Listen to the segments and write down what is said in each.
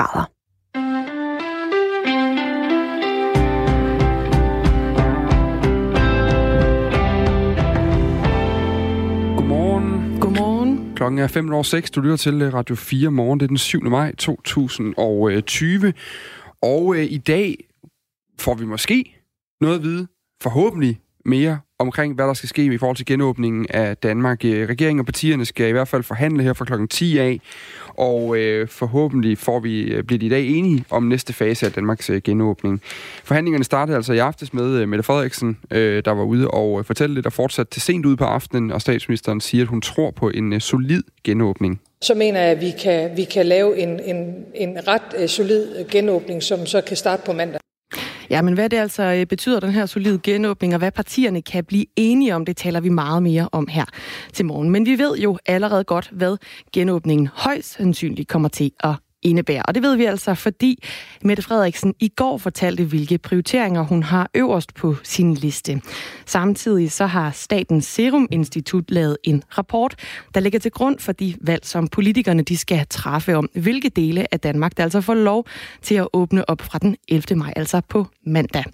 grader. Klokken er 5 over 6. Du lytter til øh, Radio 4 morgen. Det er den 7. maj 2020. Og øh, i dag får vi måske noget at vide. Forhåbentlig mere omkring, hvad der skal ske i forhold til genåbningen af Danmark. Øh, regeringen og partierne skal i hvert fald forhandle her fra klokken 10 af, og øh, forhåbentlig får vi, øh, bliver de i dag enige om næste fase af Danmarks øh, genåbning. Forhandlingerne startede altså i aftes med øh, Mette Frederiksen, øh, der var ude og øh, fortælle lidt og fortsat til sent ud på aftenen, og statsministeren siger, at hun tror på en øh, solid genåbning. Så mener jeg, at vi kan, vi kan lave en, en, en ret øh, solid genåbning, som så kan starte på mandag. Ja, men hvad det altså øh, betyder, den her solide genåbning, og hvad partierne kan blive enige om, det taler vi meget mere om her til morgen. Men vi ved jo allerede godt, hvad genåbningen højst sandsynligt kommer til at indebærer. Og det ved vi altså, fordi Mette Frederiksen i går fortalte, hvilke prioriteringer hun har øverst på sin liste. Samtidig så har Statens Serum Institut lavet en rapport, der ligger til grund for de valg, som politikerne de skal træffe om, hvilke dele af Danmark, der altså får lov til at åbne op fra den 11. maj, altså på mandag.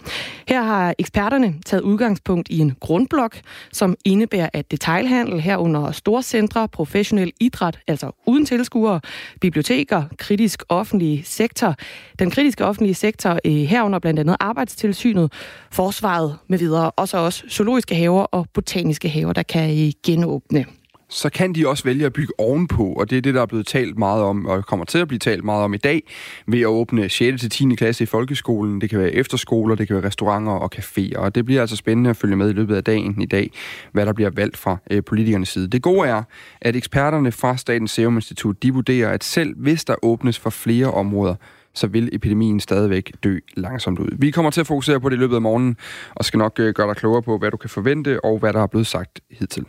Her har eksperterne taget udgangspunkt i en grundblok, som indebærer, at detailhandel herunder storcentre, professionel idræt, altså uden tilskuere, biblioteker, kritisk offentlige sektor. Den kritiske offentlige sektor øh, herunder blandt andet arbejdstilsynet, forsvaret med videre, og så også zoologiske haver og botaniske haver, der kan øh, genåbne så kan de også vælge at bygge ovenpå, og det er det, der er blevet talt meget om, og kommer til at blive talt meget om i dag, ved at åbne 6. til 10. klasse i folkeskolen. Det kan være efterskoler, det kan være restauranter og caféer, og det bliver altså spændende at følge med i løbet af dagen i dag, hvad der bliver valgt fra øh, politikernes side. Det gode er, at eksperterne fra Statens Serum Institut, de vurderer, at selv hvis der åbnes for flere områder, så vil epidemien stadigvæk dø langsomt ud. Vi kommer til at fokusere på det i løbet af morgenen, og skal nok øh, gøre dig klogere på, hvad du kan forvente, og hvad der er blevet sagt hidtil.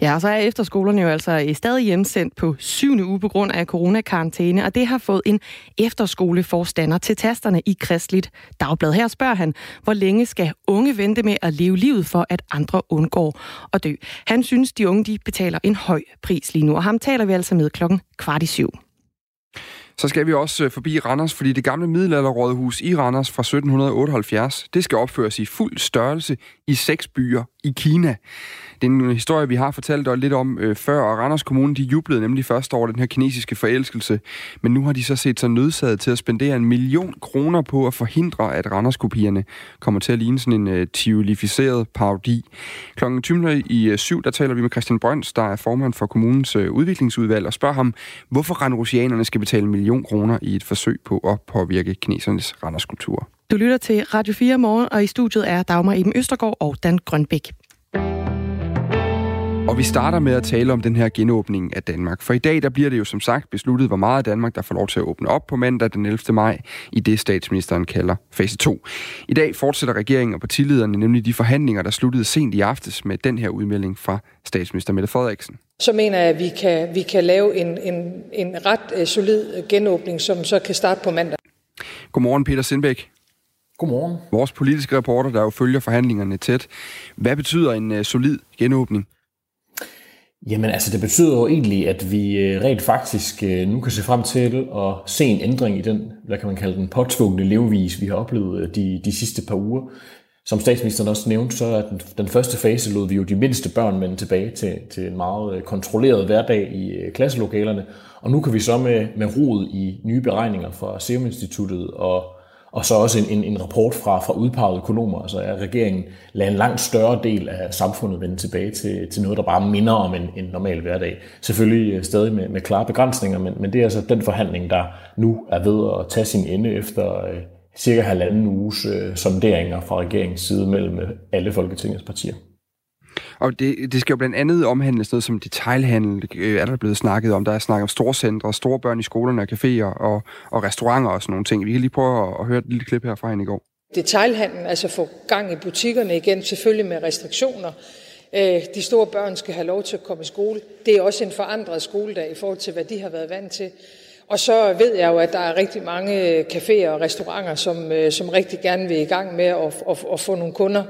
Ja, og så er efterskolerne jo altså stadig hjemsendt på syvende uge på grund af coronakarantæne, og det har fået en efterskoleforstander til tasterne i Kristligt Dagblad. Her spørger han, hvor længe skal unge vente med at leve livet for, at andre undgår at dø. Han synes, de unge de betaler en høj pris lige nu, og ham taler vi altså med klokken kvart i syv. Så skal vi også øh, forbi Randers, fordi det gamle middelalderrådhus i Randers fra 1778, det skal opføres i fuld størrelse i seks byer i Kina. Det er en historie, vi har fortalt dig lidt om øh, før, og Randers Kommune de jublede nemlig først over den her kinesiske forelskelse, men nu har de så set sig nødsaget til at spendere en million kroner på at forhindre, at Randers-kopierne kommer til at ligne sådan en øh, tiulificeret parodi. Klokken 20 i øh, syv, der taler vi med Christian Brøns, der er formand for kommunens øh, udviklingsudvalg, og spørger ham, hvorfor randrusianerne skal betale en million kroner i et forsøg på at påvirke kinesernes randerskultur. Du lytter til Radio 4 morgen, og i studiet er Dagmar Eben Østergaard og Dan Grønbæk. Og vi starter med at tale om den her genåbning af Danmark. For i dag der bliver det jo som sagt besluttet, hvor meget Danmark, der får lov til at åbne op på mandag den 11. maj, i det statsministeren kalder fase 2. I dag fortsætter regeringen og partilederne nemlig de forhandlinger, der sluttede sent i aftes med den her udmelding fra statsminister Mette Frederiksen. Så mener jeg, at vi kan, vi kan lave en, en, en ret uh, solid genåbning, som så kan starte på mandag. Godmorgen, Peter Sindbæk. Godmorgen. Vores politiske reporter, der jo følger forhandlingerne tæt. Hvad betyder en uh, solid genåbning? Jamen altså, det betyder jo egentlig, at vi øh, rent faktisk øh, nu kan se frem til at se en ændring i den, hvad kan man kalde den, påtvungne levevis, vi har oplevet øh, de, de sidste par uger. Som statsministeren også nævnte, så er den, den første fase lod vi jo de mindste børn vende tilbage til, til en meget kontrolleret hverdag i klasselokalerne. Og nu kan vi så med, med rod i nye beregninger fra Serum Instituttet og og så også en, en, en rapport fra, fra udpegede økonomer, altså at regeringen lader en langt større del af samfundet vende tilbage til, til noget, der bare minder om en, en normal hverdag. Selvfølgelig øh, stadig med, med klare begrænsninger, men, men det er altså den forhandling, der nu er ved at tage sin ende efter øh, cirka halvanden uges øh, sonderinger fra regeringens side mellem øh, alle Folketingets partier. Og det, det skal jo blandt andet omhandle noget som detailhandel, øh, er der blevet snakket om. Der er snakket om storcentre, store børn i skolerne og caféer og, og restauranter og sådan nogle ting. Vi kan lige prøve at, at høre et lille klip her fra hende i går. Detailhandel, altså få gang i butikkerne igen, selvfølgelig med restriktioner. Øh, de store børn skal have lov til at komme i skole. Det er også en forandret skoledag i forhold til, hvad de har været vant til. Og så ved jeg jo, at der er rigtig mange øh, caféer og restauranter, som, øh, som rigtig gerne vil i gang med at, at, at få nogle kunder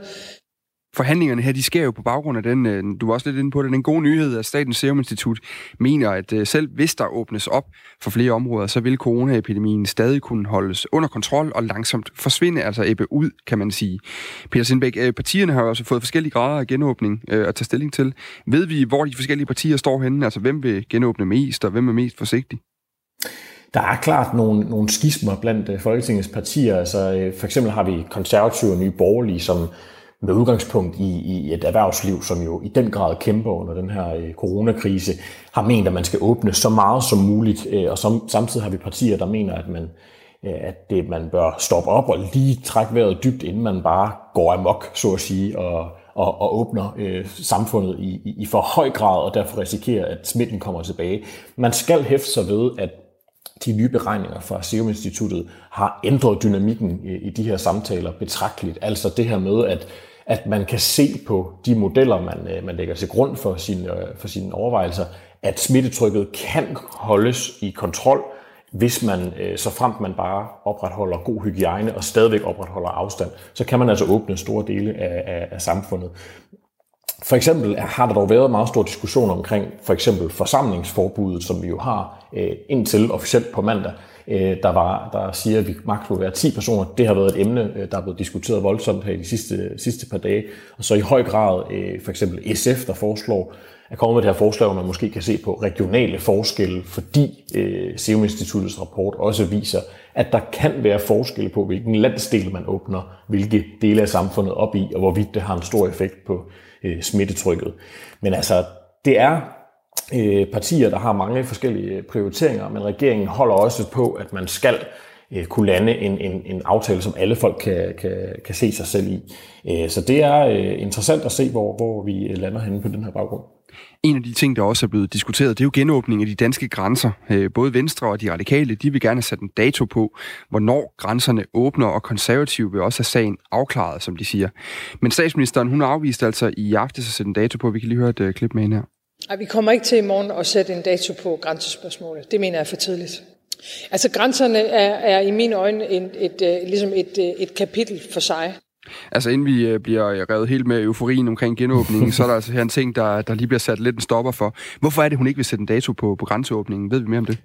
forhandlingerne her, de sker jo på baggrund af den, øh, du var også lidt inde på det, den gode nyhed, at Statens Serum Institut mener, at øh, selv hvis der åbnes op for flere områder, så vil coronaepidemien stadig kunne holdes under kontrol og langsomt forsvinde, altså ebbe ud, kan man sige. Peter Sindbæk, øh, partierne har jo også fået forskellige grader af genåbning at tage stilling til. Ved vi, hvor de forskellige partier står henne? Altså, hvem vil genåbne mest, og hvem er mest forsigtig? Der er klart nogle, nogle skismer blandt Folketingets partier. Altså, for eksempel har vi konservative og nye borgerlige, som med udgangspunkt i, i et erhvervsliv, som jo i den grad kæmper under den her øh, coronakrise, har ment, at man skal åbne så meget som muligt, øh, og som, samtidig har vi partier, der mener, at man øh, at det, man bør stoppe op og lige trække vejret dybt, inden man bare går amok, så at sige, og, og, og åbner øh, samfundet i, i, i for høj grad, og derfor risikerer, at smitten kommer tilbage. Man skal hæfte sig ved, at de nye beregninger fra Serum Instituttet har ændret dynamikken i, i de her samtaler betragteligt. Altså det her med, at at man kan se på de modeller, man, øh, man lægger til grund for, sin, øh, for sine overvejelser, at smittetrykket kan holdes i kontrol, hvis man, øh, så fremt man bare opretholder god hygiejne og stadigvæk opretholder afstand, så kan man altså åbne store dele af, af, af samfundet. For eksempel har der dog været meget stor diskussion omkring for eksempel forsamlingsforbuddet, som vi jo har indtil officielt på mandag, Øh, der, var, der siger, at vi maks må være 10 personer. Det har været et emne, øh, der er blevet diskuteret voldsomt her i de sidste, sidste par dage. Og så i høj grad øh, for eksempel SF, der foreslår, at komme med det her forslag, hvor man måske kan se på regionale forskelle, fordi øh, Serum Instituttets rapport også viser, at der kan være forskelle på, hvilken landsdel man åbner, hvilke dele af samfundet op i, og hvorvidt det har en stor effekt på øh, smittetrykket. Men altså, det er øh, partier, der har mange forskellige prioriteringer, men regeringen holder også på, at man skal øh, kunne lande en, en, en aftale, som alle folk kan, kan, kan se sig selv i. Øh, så det er øh, interessant at se, hvor, hvor vi øh, lander henne på den her baggrund. En af de ting, der også er blevet diskuteret, det er jo genåbning af de danske grænser. Øh, både Venstre og de radikale, de vil gerne sætte en dato på, hvornår grænserne åbner, og konservative vil også have sagen afklaret, som de siger. Men statsministeren, hun afviste altså i aftes at sætte en dato på. Vi kan lige høre et øh, klip med hende her. Ej, vi kommer ikke til i morgen at sætte en dato på grænsespørgsmålet. Det mener jeg er for tidligt. Altså grænserne er, er i mine øjne en, et, et, ligesom et, et kapitel for sig. Altså inden vi øh, bliver revet helt med euforien omkring genåbningen, så er der altså her en ting, der, der lige bliver sat lidt en stopper for. Hvorfor er det, hun ikke vil sætte en dato på, på grænseåbningen? Ved vi mere om det?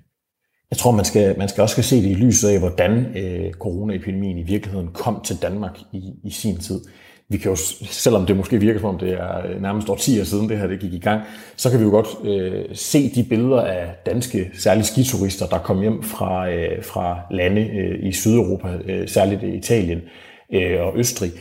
Jeg tror, man skal, man skal også se det i lyset af, hvordan øh, coronaepidemien i virkeligheden kom til Danmark i, i sin tid vi kan jo, selvom det måske virker som om det er øh, nærmest årtier siden det her det gik i gang, så kan vi jo godt øh, se de billeder af danske, særligt skiturister, der kom hjem fra, øh, fra lande øh, i Sydeuropa, øh, særligt Italien øh, og Østrig,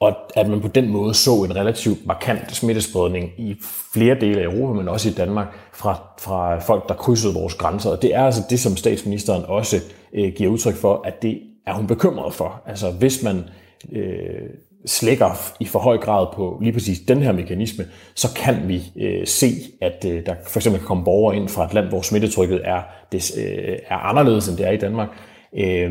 og at man på den måde så en relativt markant smittespredning i flere dele af Europa, men også i Danmark, fra, fra folk, der krydsede vores grænser. Og det er altså det, som statsministeren også øh, giver udtryk for, at det er hun bekymret for. Altså hvis man øh, slækker i for høj grad på lige præcis den her mekanisme, så kan vi øh, se, at øh, der for eksempel kan komme borgere ind fra et land, hvor smittetrykket er, det, øh, er anderledes, end det er i Danmark. Øh,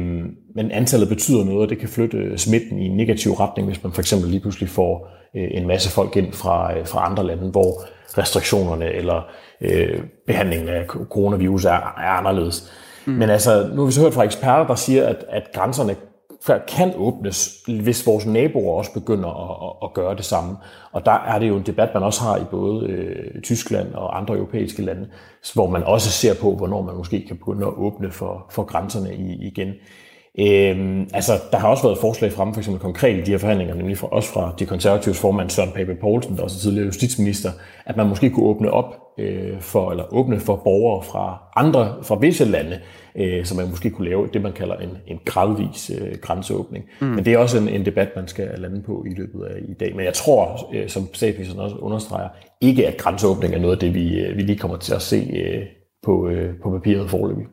men antallet betyder noget, og det kan flytte smitten i en negativ retning, hvis man for eksempel lige pludselig får øh, en masse folk ind fra, øh, fra andre lande, hvor restriktionerne eller øh, behandlingen af coronavirus er, er anderledes. Mm. Men altså, nu har vi så hørt fra eksperter, der siger, at, at grænserne kan åbnes, hvis vores naboer også begynder at, at, at gøre det samme. Og der er det jo en debat, man også har i både øh, Tyskland og andre europæiske lande, hvor man også ser på, hvornår man måske kan begynde at åbne for, for grænserne i, igen. Øhm, altså, der har også været forslag fremme, for eksempel konkret i de her forhandlinger, nemlig for, også fra de konservatives formand Søren Pape Poulsen, der også er tidligere justitsminister, at man måske kunne åbne op øh, for, eller åbne for borgere fra andre, fra visse lande, øh, så man måske kunne lave det, man kalder en, en gradvis øh, grænseåbning. Mm. Men det er også en, en debat, man skal lande på i løbet af i dag. Men jeg tror, øh, som statsministeren også understreger, ikke at grænseåbning er noget af det, vi, øh, vi lige kommer til at se øh, på, øh, på papiret forløbig.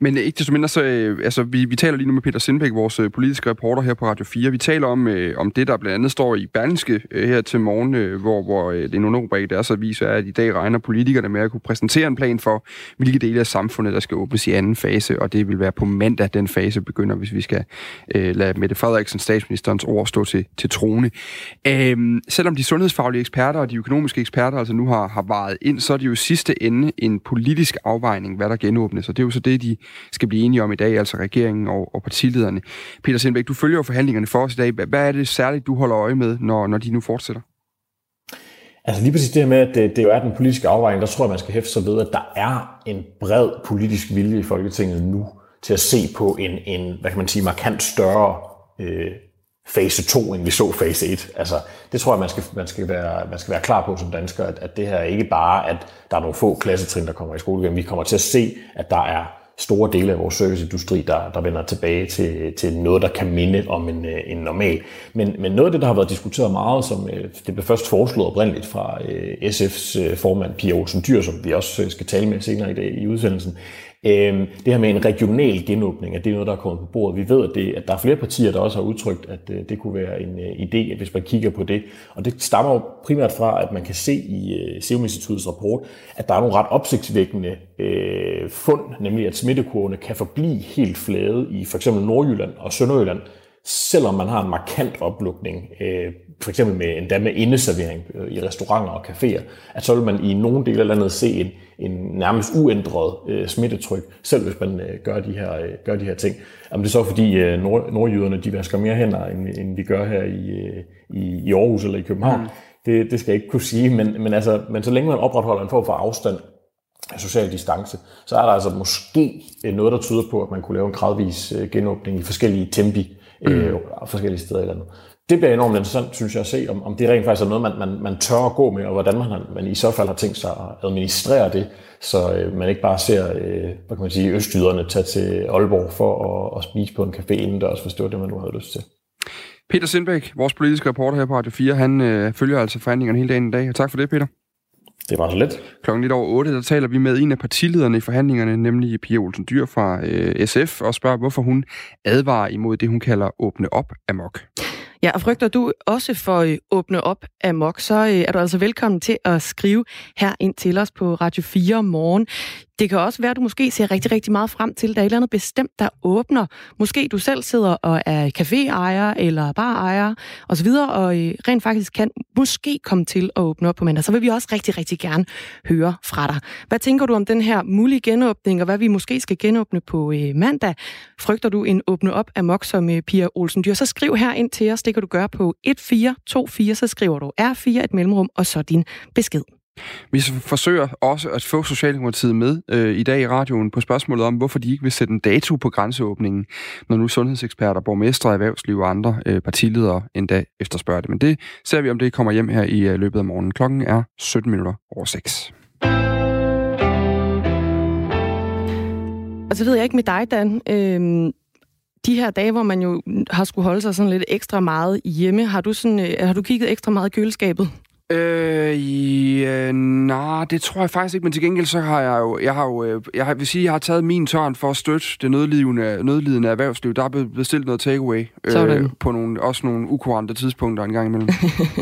Men ikke desto mindre, så, øh, altså, vi, vi taler lige nu med Peter Sindbæk, vores øh, politiske reporter her på Radio 4. Vi taler om, øh, om det, der blandt andet står i Berlingske øh, her til morgen, øh, hvor, hvor øh, det nogle i deres avis er, at i dag regner politikerne med at kunne præsentere en plan for, hvilke dele af samfundet, der skal åbnes i anden fase, og det vil være på mandag, den fase begynder, hvis vi skal øh, lade Mette Frederiksen, statsministerens ord, stå til, til trone. Øh, selvom de sundhedsfaglige eksperter og de økonomiske eksperter altså nu har, har varet ind, så er det jo sidste ende en politisk afvejning, hvad der genåbnes, og det er jo så det, de skal blive enige om i dag, altså regeringen og, og partilederne. Peter Sindbæk, du følger jo forhandlingerne for os i dag. Hvad er det særligt, du holder øje med, når, når de nu fortsætter? Altså lige præcis det her med, at det, det jo er den politiske afvejning, der tror jeg, man skal hæfte sig ved, at der er en bred politisk vilje i Folketinget nu til at se på en, en hvad kan man sige, markant større øh, fase 2, end vi så fase 1. Altså, det tror jeg, man skal, man skal, være, man skal være klar på som dansker, at, at det her er ikke bare, at der er nogle få klassetrin, der kommer i skole igen. Vi kommer til at se, at der er store dele af vores serviceindustri, der, der vender tilbage til, til noget, der kan minde om en, øh, en normal. Men, men noget af det, der har været diskuteret meget, som øh, det blev først foreslået oprindeligt fra øh, SF's formand Pia Olsen Dyr, som vi også skal tale med senere i dag i udsendelsen, Øhm, det her med en regional genåbning, at det er noget, der er kommet på bordet. Vi ved, at, det, at der er flere partier, der også har udtrykt, at øh, det kunne være en øh, idé, hvis man kigger på det. Og det stammer jo primært fra, at man kan se i øh, Serum Instituttets rapport, at der er nogle ret opsigtsvækkende øh, fund, nemlig at smittekurvene kan forblive helt flade i for eksempel Nordjylland og Sønderjylland, selvom man har en markant oplukning, øh, for eksempel med, endda med indeservering øh, i restauranter og caféer, at så vil man i nogle dele af landet se en, en nærmest uændret øh, smittetryk, selv hvis man øh, gør, de her, øh, gør de her ting. Jamen, det er så fordi øh, nord, nordjyderne de vasker mere hænder, end, end vi gør her i, øh, i, i Aarhus eller i København. Mm. Det, det skal jeg ikke kunne sige, men, men, altså, men så længe man opretholder en form for afstand af social distance, så er der altså måske noget, der tyder på, at man kunne lave en gradvis øh, genåbning i forskellige tempi øh, mm. forskellige steder i landet. Det bliver enormt interessant, synes jeg, at se, om, om det rent faktisk er noget, man, man, man tør at gå med, og hvordan man, man i så fald har tænkt sig at administrere det, så øh, man ikke bare ser øh, hvad kan man sige, østyderne tage til Aalborg for at, at spise på en café indendørs, hvis det var det, man nu havde lyst til. Peter Sindbæk, vores politiske reporter her på Radio 4, han øh, følger altså forhandlingerne hele dagen i dag. Og tak for det, Peter. Det var så let. Klokken lidt over 8, der taler vi med en af partilederne i forhandlingerne, nemlig Pia Olsen Dyr fra øh, SF, og spørger, hvorfor hun advarer imod det, hun kalder åbne op amok. Ja, og frygter du også for at åbne op amok, så øh, er du altså velkommen til at skrive her ind til os på Radio 4 morgen. Det kan også være, at du måske ser rigtig, rigtig meget frem til, at der er et eller andet bestemt, der åbner. Måske du selv sidder og er caféejer eller barejer osv., og øh, rent faktisk kan måske komme til at åbne op på mandag. Så vil vi også rigtig, rigtig gerne høre fra dig. Hvad tænker du om den her mulige genåbning, og hvad vi måske skal genåbne på øh, mandag? Frygter du en åbne op af mok som øh, Pia Olsen Dyr, så skriv her ind til os. Det kan du gøre på 1424, så skriver du R4 et mellemrum, og så din besked. Vi forsøger også at få Socialdemokratiet med øh, i dag i radioen på spørgsmålet om, hvorfor de ikke vil sætte en dato på grænseåbningen, når nu sundhedseksperter, borgmestre, erhvervsliv og andre øh, partiledere endda efterspørger det. Men det ser vi, om det kommer hjem her i øh, løbet af morgenen. Klokken er 17 minutter over 6. Og så ved jeg ikke med dig, Dan. Øhm de her dage, hvor man jo har skulle holde sig sådan lidt ekstra meget hjemme, har du, sådan, øh, har du kigget ekstra meget i køleskabet? Øh, ja, nej, det tror jeg faktisk ikke, men til gengæld så har jeg jo, jeg har jo, øh, jeg har, vil sige, jeg har taget min tørn for at støtte det nødlidende, nødlidende erhvervsliv. Der er blevet bestilt noget takeaway øh, på nogle, også nogle ukurante tidspunkter en gang imellem.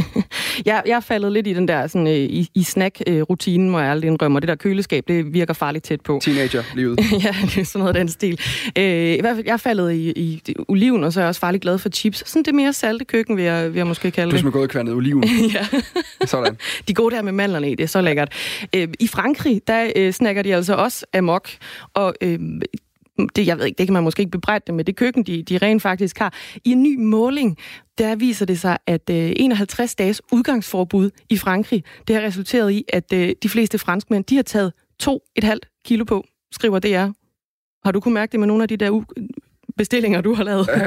jeg, jeg er faldet lidt i den der sådan, øh, i, i snack-rutinen, må jeg aldrig indrømme, og det der køleskab, det virker farligt tæt på. Teenager-livet. ja, det er sådan noget af den stil. Øh, I hvert fald, jeg er faldet i, i, i oliven, og så er jeg også farligt glad for chips. Sådan det mere salte køkken, vil jeg, vil jeg måske kalde det. Du som er gået og kværnet oliven. ja. Sådan. De gode der med mandlerne i, det er så lækkert. Øh, I Frankrig, der øh, snakker de altså også amok, og øh, det, jeg ved ikke, det kan man måske ikke bebrejde dem med det køkken, de, de rent faktisk har. I en ny måling, der viser det sig, at øh, 51 dages udgangsforbud i Frankrig, det har resulteret i, at øh, de fleste franskmænd, de har taget 2,5 kilo på, skriver DR. Har du kunne mærke det med nogle af de der bestillinger, du har lavet? øh,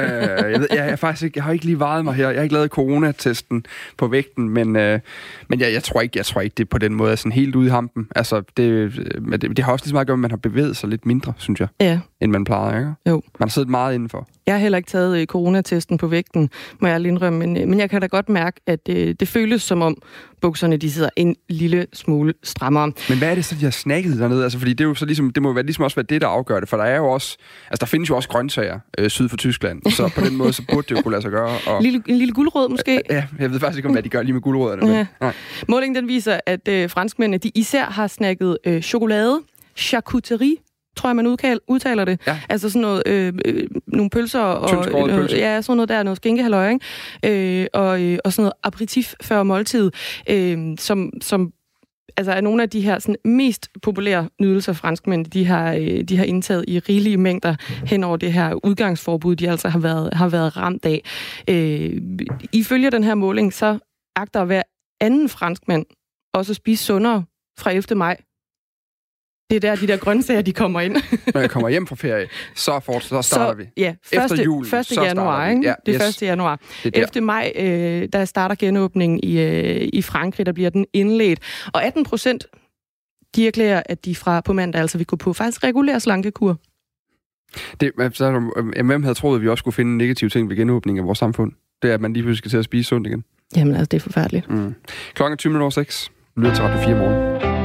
jeg, ved, jeg, jeg, faktisk ikke, jeg har ikke lige vejet mig her. Jeg har ikke lavet coronatesten på vægten, men, øh, men jeg, jeg, tror ikke, jeg tror ikke, det på den måde er sådan helt ude i hampen. Altså, det, det, det har også lige så meget at gøre, at man har bevæget sig lidt mindre, synes jeg, ja. end man plejer. Ikke? Jo. Man har siddet meget indenfor. Jeg har heller ikke taget øh, coronatesten på vægten, må jeg indrømme, men, øh, men jeg kan da godt mærke, at øh, det føles som om bukserne de sidder en lille smule strammere. Men hvad er det så, de har snakket dernede? Altså, fordi det, er jo så ligesom, det må være, ligesom også være det, der afgør det, for der er jo også, altså der findes jo også grøntsager øh, syd for Tyskland, så på den måde, så burde det jo kunne lade sig gøre. Og... En, lille, en lille guldrød måske? Ja, jeg ved faktisk ikke, om hvad de gør lige med guldrødderne. Ja. Men, Målingen den viser, at øh, franskmændene de især har snakket øh, chokolade, charcuterie, tror jeg, man udkal, udtaler det. Ja. Altså sådan noget, øh, øh, nogle pølser og... Øh, pølser. Ja, sådan noget der, noget skinkehaløj, ikke? Øh, og, øh, og sådan noget aperitif før måltid, øh, som, som altså er nogle af de her sådan, mest populære nydelser, franskmænd de har, øh, de har indtaget i rigelige mængder hen over det her udgangsforbud, de altså har været, har været ramt af. Øh, ifølge den her måling, så agter hver anden franskmand også at spise sundere fra 11. maj det er der, de der grøntsager, de kommer ind. Når jeg kommer hjem fra ferie, så, for, så starter så, vi. Ja, første, Efter jul, 1. Så januar, ikke? Ja, det er yes. 1. januar. Det 11. maj, øh, der starter genåbningen i, øh, i Frankrig, der bliver den indledt. Og 18 procent, de erklærer, at de fra på mandag altså vil gå på faktisk regulær slankekur. Det, så, hvem havde troet, at vi også skulle finde negative ting ved genåbningen af vores samfund? Det er, at man lige pludselig skal til at spise sundt igen. Jamen altså, det er forfærdeligt. Mm. Klokken er 20 minutter 6. Lyder til Radio 4 morgen.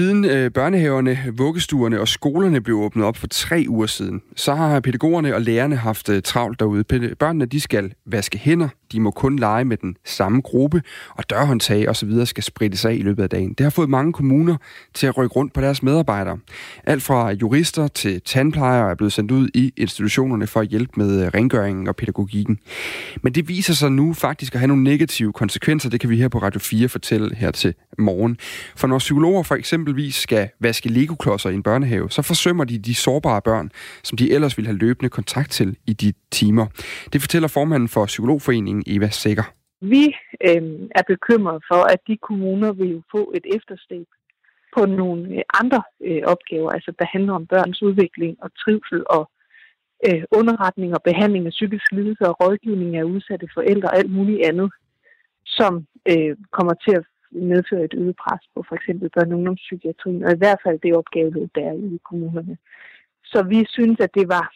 Siden øh, børnehaverne, vuggestuerne og skolerne blev åbnet op for tre uger siden, så har pædagogerne og lærerne haft øh, travlt derude. Børnene de skal vaske hænder, de må kun lege med den samme gruppe, og dørhåndtag og så videre skal sprittes af i løbet af dagen. Det har fået mange kommuner til at rykke rundt på deres medarbejdere. Alt fra jurister til tandplejere er blevet sendt ud i institutionerne for at hjælpe med øh, rengøringen og pædagogikken. Men det viser sig nu faktisk at have nogle negative konsekvenser. Det kan vi her på Radio 4 fortælle her til morgen. For når psykologer for eksempelvis skal vaske legoklodser i en børnehave, så forsømmer de de sårbare børn, som de ellers ville have løbende kontakt til i de timer. Det fortæller formanden for Psykologforeningen Eva Sikker. Vi øh, er bekymrede for, at de kommuner vil få et efterslæb på nogle øh, andre øh, opgaver, altså der handler om børns udvikling og trivsel og øh, underretning og behandling af psykisk lidelse og rådgivning af udsatte forældre og alt muligt andet, som øh, kommer til at medføre et øget pres på for eksempel børn- og ungdomspsykiatrien, og i hvert fald det opgave, der er i kommunerne. Så vi synes, at det var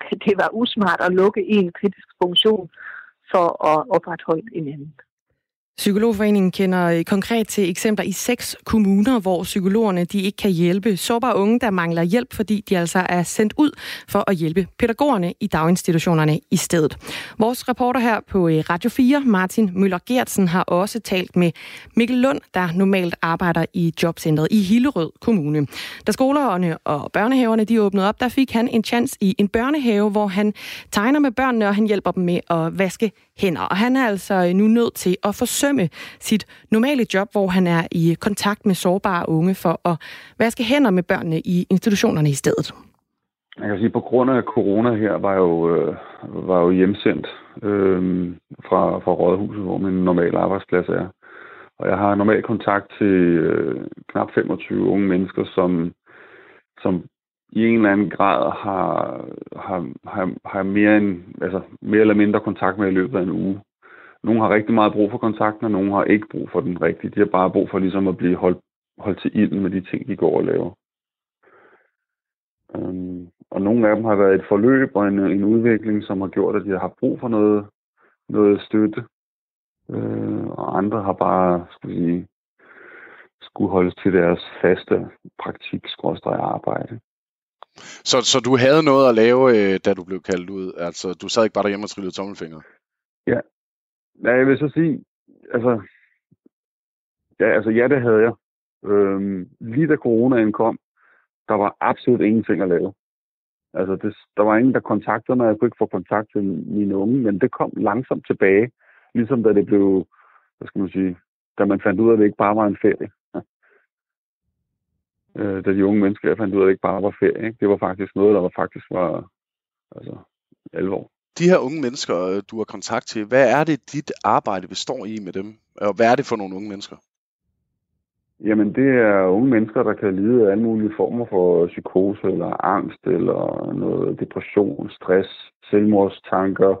det var usmart at lukke en kritisk funktion for at opretholde en anden. Psykologforeningen kender øh, konkret til eksempler i seks kommuner, hvor psykologerne de ikke kan hjælpe sårbare unge, der mangler hjælp, fordi de altså er sendt ud for at hjælpe pædagogerne i daginstitutionerne i stedet. Vores reporter her på øh, Radio 4, Martin Møller Gertsen, har også talt med Mikkel Lund, der normalt arbejder i jobcentret i Hillerød Kommune. Da skolerne og børnehaverne de åbnede op, der fik han en chance i en børnehave, hvor han tegner med børnene, og han hjælper dem med at vaske hænder. Og han er altså øh, nu nødt til at forsømme sit normale job, hvor han er i kontakt med sårbare unge for at vaske hænder med børnene i institutionerne i stedet. Jeg kan sige, på grund af corona her var jo, øh, var jo hjemsendt øh, fra, fra Rådhuset, hvor min normale arbejdsplads er. Og jeg har normal kontakt til øh, knap 25 unge mennesker, som, som i en eller anden grad har, har, har, har mere, end, altså mere eller mindre kontakt med i løbet af en uge. Nogle har rigtig meget brug for kontakten, og nogle har ikke brug for den rigtige. De har bare brug for ligesom at blive holdt, holdt til ilden med de ting, de går og laver. Um, og nogle af dem har været et forløb og en, en udvikling, som har gjort, at de har brug for noget, noget støtte. Uh, og andre har bare, skulle sige, skulle holdes til deres faste praktik arbejde. Så, så du havde noget at lave, øh, da du blev kaldt ud? Altså, du sad ikke bare derhjemme og trillede tommelfingre? Ja. Ja, jeg vil så sige, altså, ja, altså, ja, det havde jeg. Øhm, lige da coronaen kom, der var absolut ingenting at lave. Altså, det, der var ingen, der kontaktede mig. Jeg kunne ikke få kontakt til mine unge, men det kom langsomt tilbage. Ligesom da det blev, hvad skal man sige, da man fandt ud af, at det ikke bare var en ferie øh, da de unge mennesker, jeg fandt ud af, at det ikke bare var ferie. Ikke? Det var faktisk noget, der var faktisk var altså, alvor. De her unge mennesker, øh, du har kontakt til, hvad er det, dit arbejde består i med dem? Og hvad er det for nogle unge mennesker? Jamen, det er unge mennesker, der kan lide af alle mulige former for psykose eller angst, eller noget depression, stress, selvmordstanker.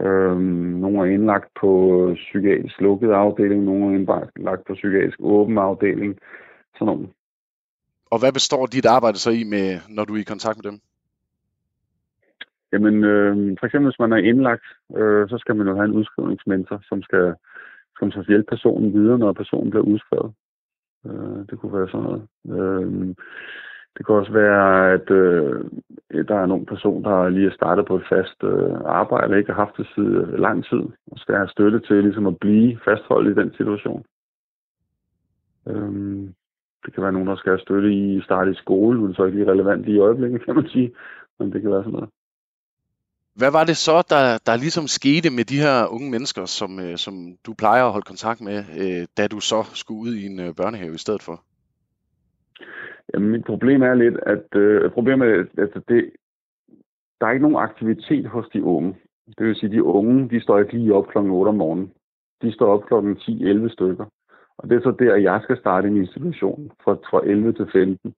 Øhm, nogle er indlagt på psykiatrisk lukket afdeling, nogle er indlagt på psykiatrisk åben afdeling. Sådan nogle. Og hvad består dit arbejde så i, med, når du er i kontakt med dem? Jamen, øh, for eksempel hvis man er indlagt, øh, så skal man jo have en udskrivningsmentor, som skal, som skal hjælpe personen videre, når personen bliver udskrevet. Øh, det kunne være sådan noget. Øh, det kan også være, at øh, der er nogle person, der lige er startet på et fast øh, arbejde, og ikke har haft det siden øh, lang tid, og skal have støtte til ligesom at blive fastholdt i den situation. Øh, det kan være nogen, der skal have støtte i starte i skole, men så er ikke lige relevant i øjeblikket, kan man sige. Men det kan være sådan noget. Hvad var det så, der, der ligesom skete med de her unge mennesker, som, øh, som du plejer at holde kontakt med, øh, da du så skulle ud i en øh, børnehave i stedet for? Jamen, mit problem er lidt, at øh, problemet er, altså det, der er ikke nogen aktivitet hos de unge. Det vil sige, at de unge, de står ikke lige op klokken 8 om morgenen. De står op klokken 10-11 stykker. Og det er så der, jeg skal starte en institution fra, fra 11 til 15.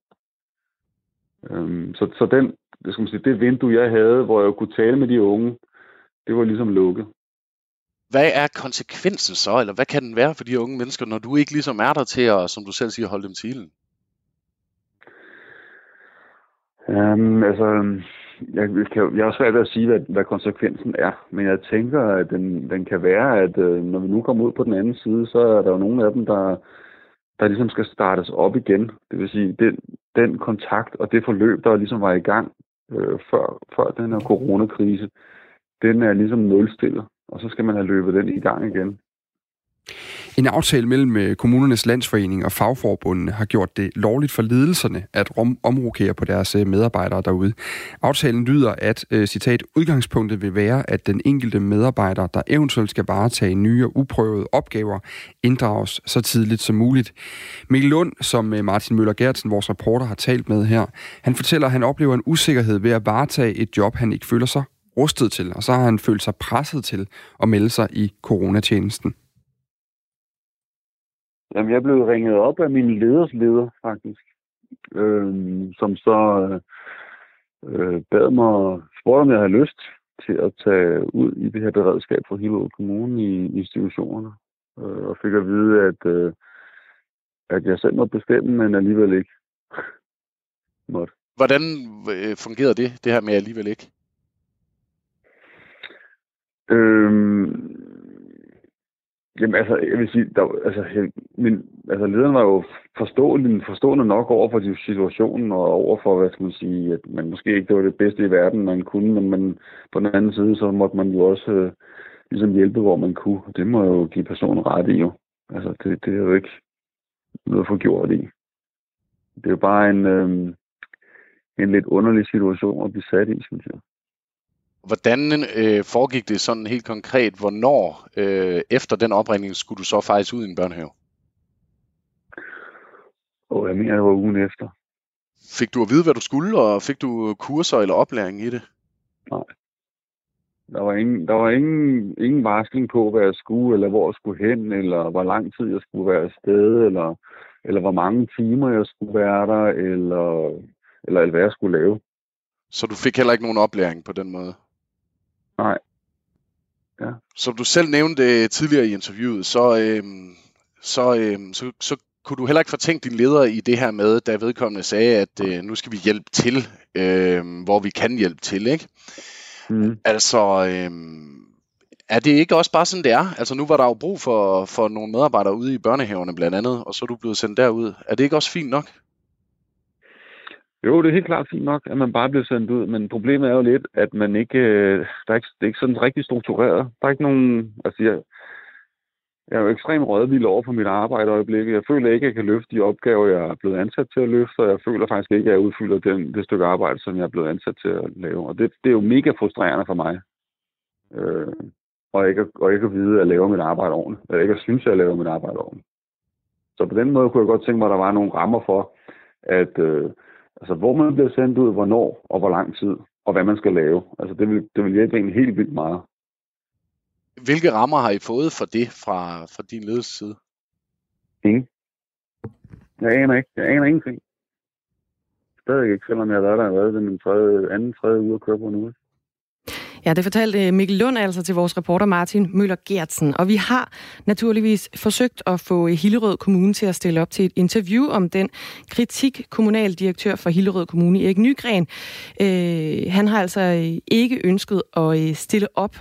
Øhm, så, så den, det, skal man sige, det vindue, jeg havde, hvor jeg kunne tale med de unge, det var ligesom lukket. Hvad er konsekvensen så, eller hvad kan den være for de unge mennesker, når du ikke ligesom er der til at, som du selv siger, holde dem til Um, altså, jeg, kan, jeg har svært ved at sige, hvad, hvad konsekvensen er, men jeg tænker, at den, den kan være, at øh, når vi nu kommer ud på den anden side, så er der jo nogle af dem, der, der ligesom skal startes op igen. Det vil sige, den, den kontakt og det forløb, der ligesom var i gang øh, før, før den her coronakrise, den er ligesom nulstillet, og så skal man have løbet den i gang igen. En aftale mellem øh, kommunernes landsforening og fagforbundene har gjort det lovligt for ledelserne at omrokere på deres øh, medarbejdere derude. Aftalen lyder, at, øh, citat, udgangspunktet vil være, at den enkelte medarbejder, der eventuelt skal varetage nye og uprøvede opgaver, inddrages så tidligt som muligt. Mikkel Lund, som Martin Møller Gertsen, vores reporter, har talt med her, han fortæller, at han oplever en usikkerhed ved at varetage et job, han ikke føler sig rustet til, og så har han følt sig presset til at melde sig i coronatjenesten. Jamen, jeg blev ringet op af min leders leder, faktisk. Øh, som så øh, bad mig, spurgte om jeg havde lyst til at tage ud i det her beredskab for Hillerød Kommune i institutionerne. Øh, og fik at vide, at, øh, at jeg selv måtte bestemme, men alligevel ikke måtte. Hvordan øh, fungerede det, det her med alligevel ikke? Øhm, Jamen altså, jeg vil sige, der, altså, min, altså lederen var jo forståelig, forstående nok over for situationen og over for, hvad skal man sige, at man måske ikke det var det bedste i verden, man kunne, men man, på den anden side, så måtte man jo også øh, ligesom hjælpe, hvor man kunne. Det må jo give personen ret i jo. Altså, det, det er jo ikke noget for gjort i. Det er jo bare en, øh, en lidt underlig situation at blive sat i, synes jeg. Hvordan øh, foregik det sådan helt konkret? Hvornår øh, efter den opringning skulle du så faktisk ud i en børnehave? Og jeg mener, det var ugen efter. Fik du at vide, hvad du skulle, og fik du kurser eller oplæring i det? Nej. Der var ingen, der var ingen, ingen varsling på, hvad jeg skulle, eller hvor jeg skulle hen, eller hvor lang tid jeg skulle være afsted, eller, eller hvor mange timer jeg skulle være der, eller, eller, eller hvad jeg skulle lave. Så du fik heller ikke nogen oplæring på den måde? Nej. Ja. Som du selv nævnte tidligere i interviewet, så, øhm, så, øhm, så, så kunne du heller ikke fortænke din leder i det her med, da vedkommende sagde, at øh, nu skal vi hjælpe til, øh, hvor vi kan hjælpe til, ikke? Mm. Altså, øh, er det ikke også bare sådan, det er? Altså, nu var der jo brug for, for nogle medarbejdere ude i børnehaverne blandt andet, og så er du blevet sendt derud. Er det ikke også fint nok? Jo, det er helt klart fint nok, at man bare bliver sendt ud, men problemet er jo lidt, at man ikke, øh, der er ikke, det er ikke sådan rigtig struktureret. Der er ikke nogen, altså jeg, jeg er jo ekstremt rådvild over for mit arbejde øjeblikket. Jeg føler ikke, at jeg kan løfte de opgaver, jeg er blevet ansat til at løfte, og jeg føler faktisk ikke, at jeg udfylder den, det stykke arbejde, som jeg er blevet ansat til at lave. Og det, det er jo mega frustrerende for mig. Øh, og, ikke, og ikke at vide, at jeg laver mit arbejde ordentligt. Eller ikke at synes, at jeg laver mit arbejde ordentligt. Så på den måde kunne jeg godt tænke mig, at der var nogle rammer for, at, øh, Altså, hvor man bliver sendt ud, hvornår og hvor lang tid, og hvad man skal lave. Altså, det vil, det vil hjælpe en helt vildt meget. Hvilke rammer har I fået for det fra, fra din ledelse side? Ingen. Jeg aner ikke. Jeg aner ingenting. Stadig ikke, selvom jeg har været der, været det min tredje, anden, tredje uge at køre på nu. Ja, det fortalte øh, Mikkel Lund altså til vores reporter Martin Møller Gertsen. Og vi har naturligvis forsøgt at få øh, Hillerød Kommune til at stille op til et interview om den kritik, kommunaldirektør for Hillerød Kommune, Erik Nygren. Øh, han har altså øh, ikke ønsket at stille op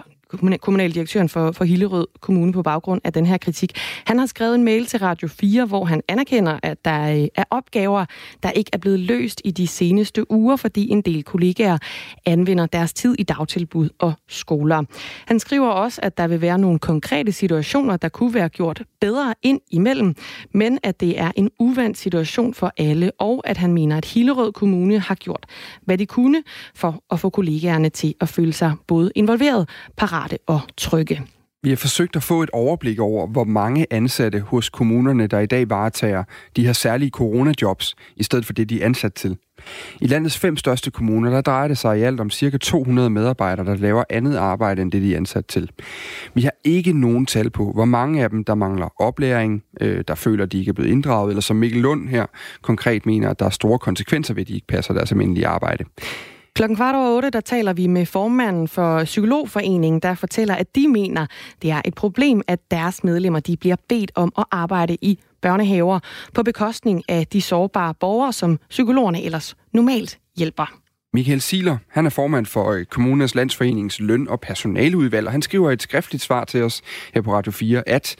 kommunaldirektøren for, for Hillerød Kommune på baggrund af den her kritik. Han har skrevet en mail til Radio 4, hvor han anerkender, at der øh, er opgaver, der ikke er blevet løst i de seneste uger, fordi en del kollegaer anvender deres tid i dagtilbud og skoler. Han skriver også, at der vil være nogle konkrete situationer, der kunne være gjort bedre ind imellem, men at det er en uvandt situation for alle, og at han mener, at Hillerød Kommune har gjort, hvad de kunne for at få kollegaerne til at føle sig både involveret, parate og trygge. Vi har forsøgt at få et overblik over, hvor mange ansatte hos kommunerne, der i dag varetager de her særlige coronajobs, i stedet for det, de er ansat til. I landets fem største kommuner, der drejer det sig i alt om ca. 200 medarbejdere, der laver andet arbejde end det, de er ansat til. Vi har ikke nogen tal på, hvor mange af dem, der mangler oplæring, øh, der føler, at de ikke er blevet inddraget, eller som Mikkel Lund her konkret mener, at der er store konsekvenser ved, at de ikke passer deres almindelige arbejde. Klokken kvart over otte, der taler vi med formanden for Psykologforeningen, der fortæller, at de mener, det er et problem, at deres medlemmer de bliver bedt om at arbejde i børnehaver på bekostning af de sårbare borgere, som psykologerne ellers normalt hjælper. Michael Siler, han er formand for øh, Kommunernes Landsforenings løn- og personaleudvalg, og han skriver et skriftligt svar til os her på Radio 4, at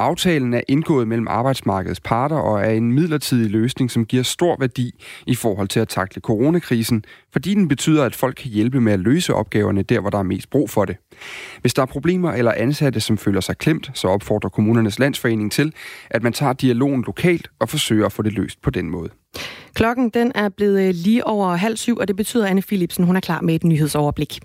Aftalen er indgået mellem arbejdsmarkedets parter og er en midlertidig løsning, som giver stor værdi i forhold til at takle coronakrisen, fordi den betyder, at folk kan hjælpe med at løse opgaverne der, hvor der er mest brug for det. Hvis der er problemer eller ansatte, som føler sig klemt, så opfordrer kommunernes landsforening til, at man tager dialogen lokalt og forsøger at få det løst på den måde. Klokken den er blevet øh, lige over halv syv, og det betyder, at Anne Philipsen hun er klar med et nyhedsoverblik.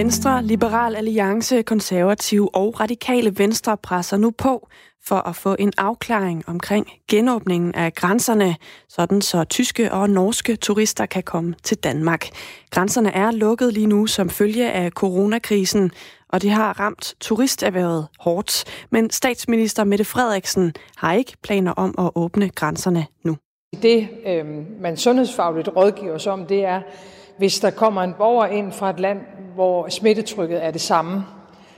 Venstre, Liberal Alliance, Konservative og Radikale Venstre presser nu på for at få en afklaring omkring genåbningen af grænserne, sådan så tyske og norske turister kan komme til Danmark. Grænserne er lukket lige nu som følge af coronakrisen, og det har ramt turisterhvervet hårdt. Men statsminister Mette Frederiksen har ikke planer om at åbne grænserne nu. Det, øh, man sundhedsfagligt rådgiver os om, det er, hvis der kommer en borger ind fra et land, hvor smittetrykket er det samme,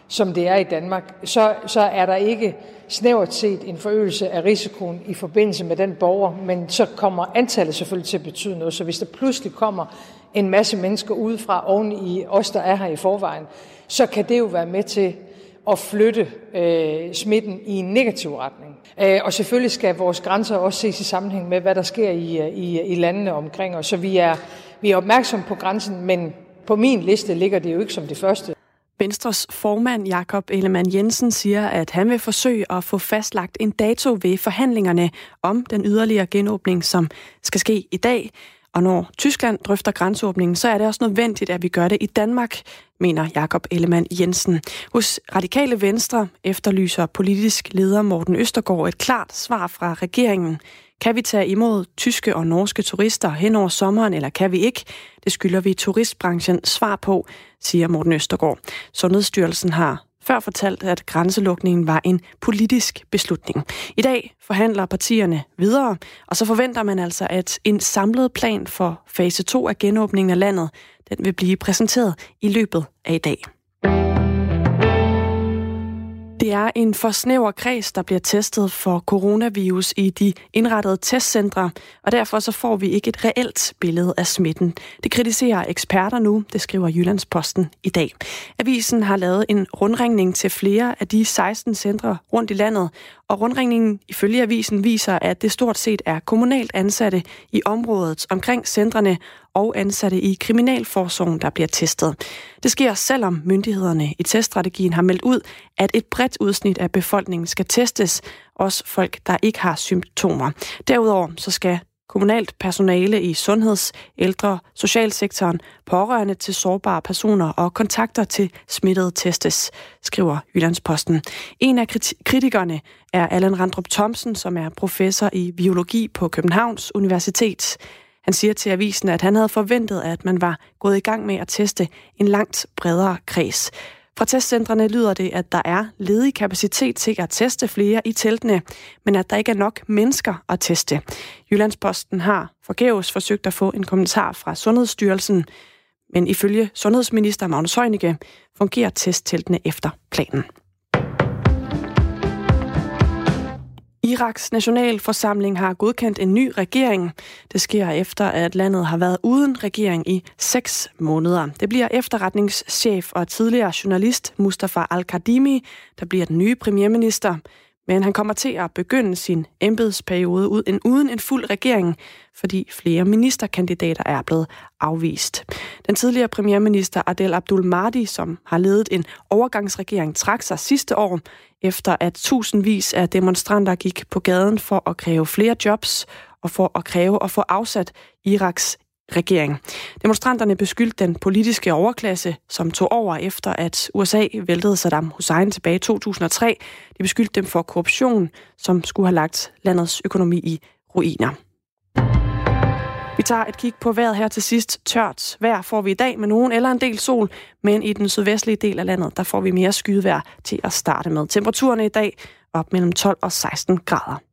som det er i Danmark, så, så er der ikke snævert set en forøgelse af risikoen i forbindelse med den borger, men så kommer antallet selvfølgelig til at betyde noget. Så hvis der pludselig kommer en masse mennesker udefra oven i os, der er her i forvejen, så kan det jo være med til at flytte øh, smitten i en negativ retning. Øh, og selvfølgelig skal vores grænser også ses i sammenhæng med, hvad der sker i, øh, i, i landene omkring os. Så vi er, vi er opmærksom på grænsen, men på min liste ligger det jo ikke som det første. Venstres formand Jakob Ellemann Jensen siger, at han vil forsøge at få fastlagt en dato ved forhandlingerne om den yderligere genåbning, som skal ske i dag. Og når Tyskland drøfter grænseåbningen, så er det også nødvendigt, at vi gør det i Danmark, mener Jakob Ellemann Jensen. Hos Radikale Venstre efterlyser politisk leder Morten Østergaard et klart svar fra regeringen. Kan vi tage imod tyske og norske turister hen over sommeren, eller kan vi ikke? Det skylder vi turistbranchen svar på, siger Morten Østergaard. Sundhedsstyrelsen har før fortalt, at grænselukningen var en politisk beslutning. I dag forhandler partierne videre, og så forventer man altså, at en samlet plan for fase 2 af genåbningen af landet, den vil blive præsenteret i løbet af i dag. Det er en for snæver kreds, der bliver testet for coronavirus i de indrettede testcentre, og derfor så får vi ikke et reelt billede af smitten. Det kritiserer eksperter nu, det skriver Jyllandsposten i dag. Avisen har lavet en rundringning til flere af de 16 centre rundt i landet, og rundringningen ifølge avisen viser, at det stort set er kommunalt ansatte i området omkring centrene og ansatte i Kriminalforsorgen, der bliver testet. Det sker selvom myndighederne i teststrategien har meldt ud, at et bredt udsnit af befolkningen skal testes, også folk, der ikke har symptomer. Derudover så skal kommunalt personale i sundheds-, ældre, socialsektoren, pårørende til sårbare personer og kontakter til smittede testes, skriver Jyllandsposten. En af kritikerne er Allan Randrup Thomsen, som er professor i biologi på Københavns Universitet. Han siger til avisen, at han havde forventet, at man var gået i gang med at teste en langt bredere kreds. Fra testcentrene lyder det, at der er ledig kapacitet til at teste flere i teltene, men at der ikke er nok mennesker at teste. Jyllandsposten har forgæves forsøgt at få en kommentar fra Sundhedsstyrelsen, men ifølge sundhedsminister Magnus Heunicke fungerer testteltene efter planen. Iraks nationalforsamling har godkendt en ny regering. Det sker efter, at landet har været uden regering i seks måneder. Det bliver efterretningschef og tidligere journalist Mustafa Al-Kadimi, der bliver den nye premierminister. Men han kommer til at begynde sin embedsperiode uden en fuld regering, fordi flere ministerkandidater er blevet afvist. Den tidligere premierminister Adel Abdul Mahdi, som har ledet en overgangsregering, trak sig sidste år, efter at tusindvis af demonstranter gik på gaden for at kræve flere jobs og for at kræve at få afsat Iraks regering. Demonstranterne beskyldte den politiske overklasse, som tog over efter, at USA væltede Saddam Hussein tilbage i 2003. De beskyldte dem for korruption, som skulle have lagt landets økonomi i ruiner. Vi tager et kig på vejret her til sidst. Tørt vejr får vi i dag med nogen eller en del sol, men i den sydvestlige del af landet, der får vi mere skydevejr til at starte med. Temperaturerne i dag op mellem 12 og 16 grader.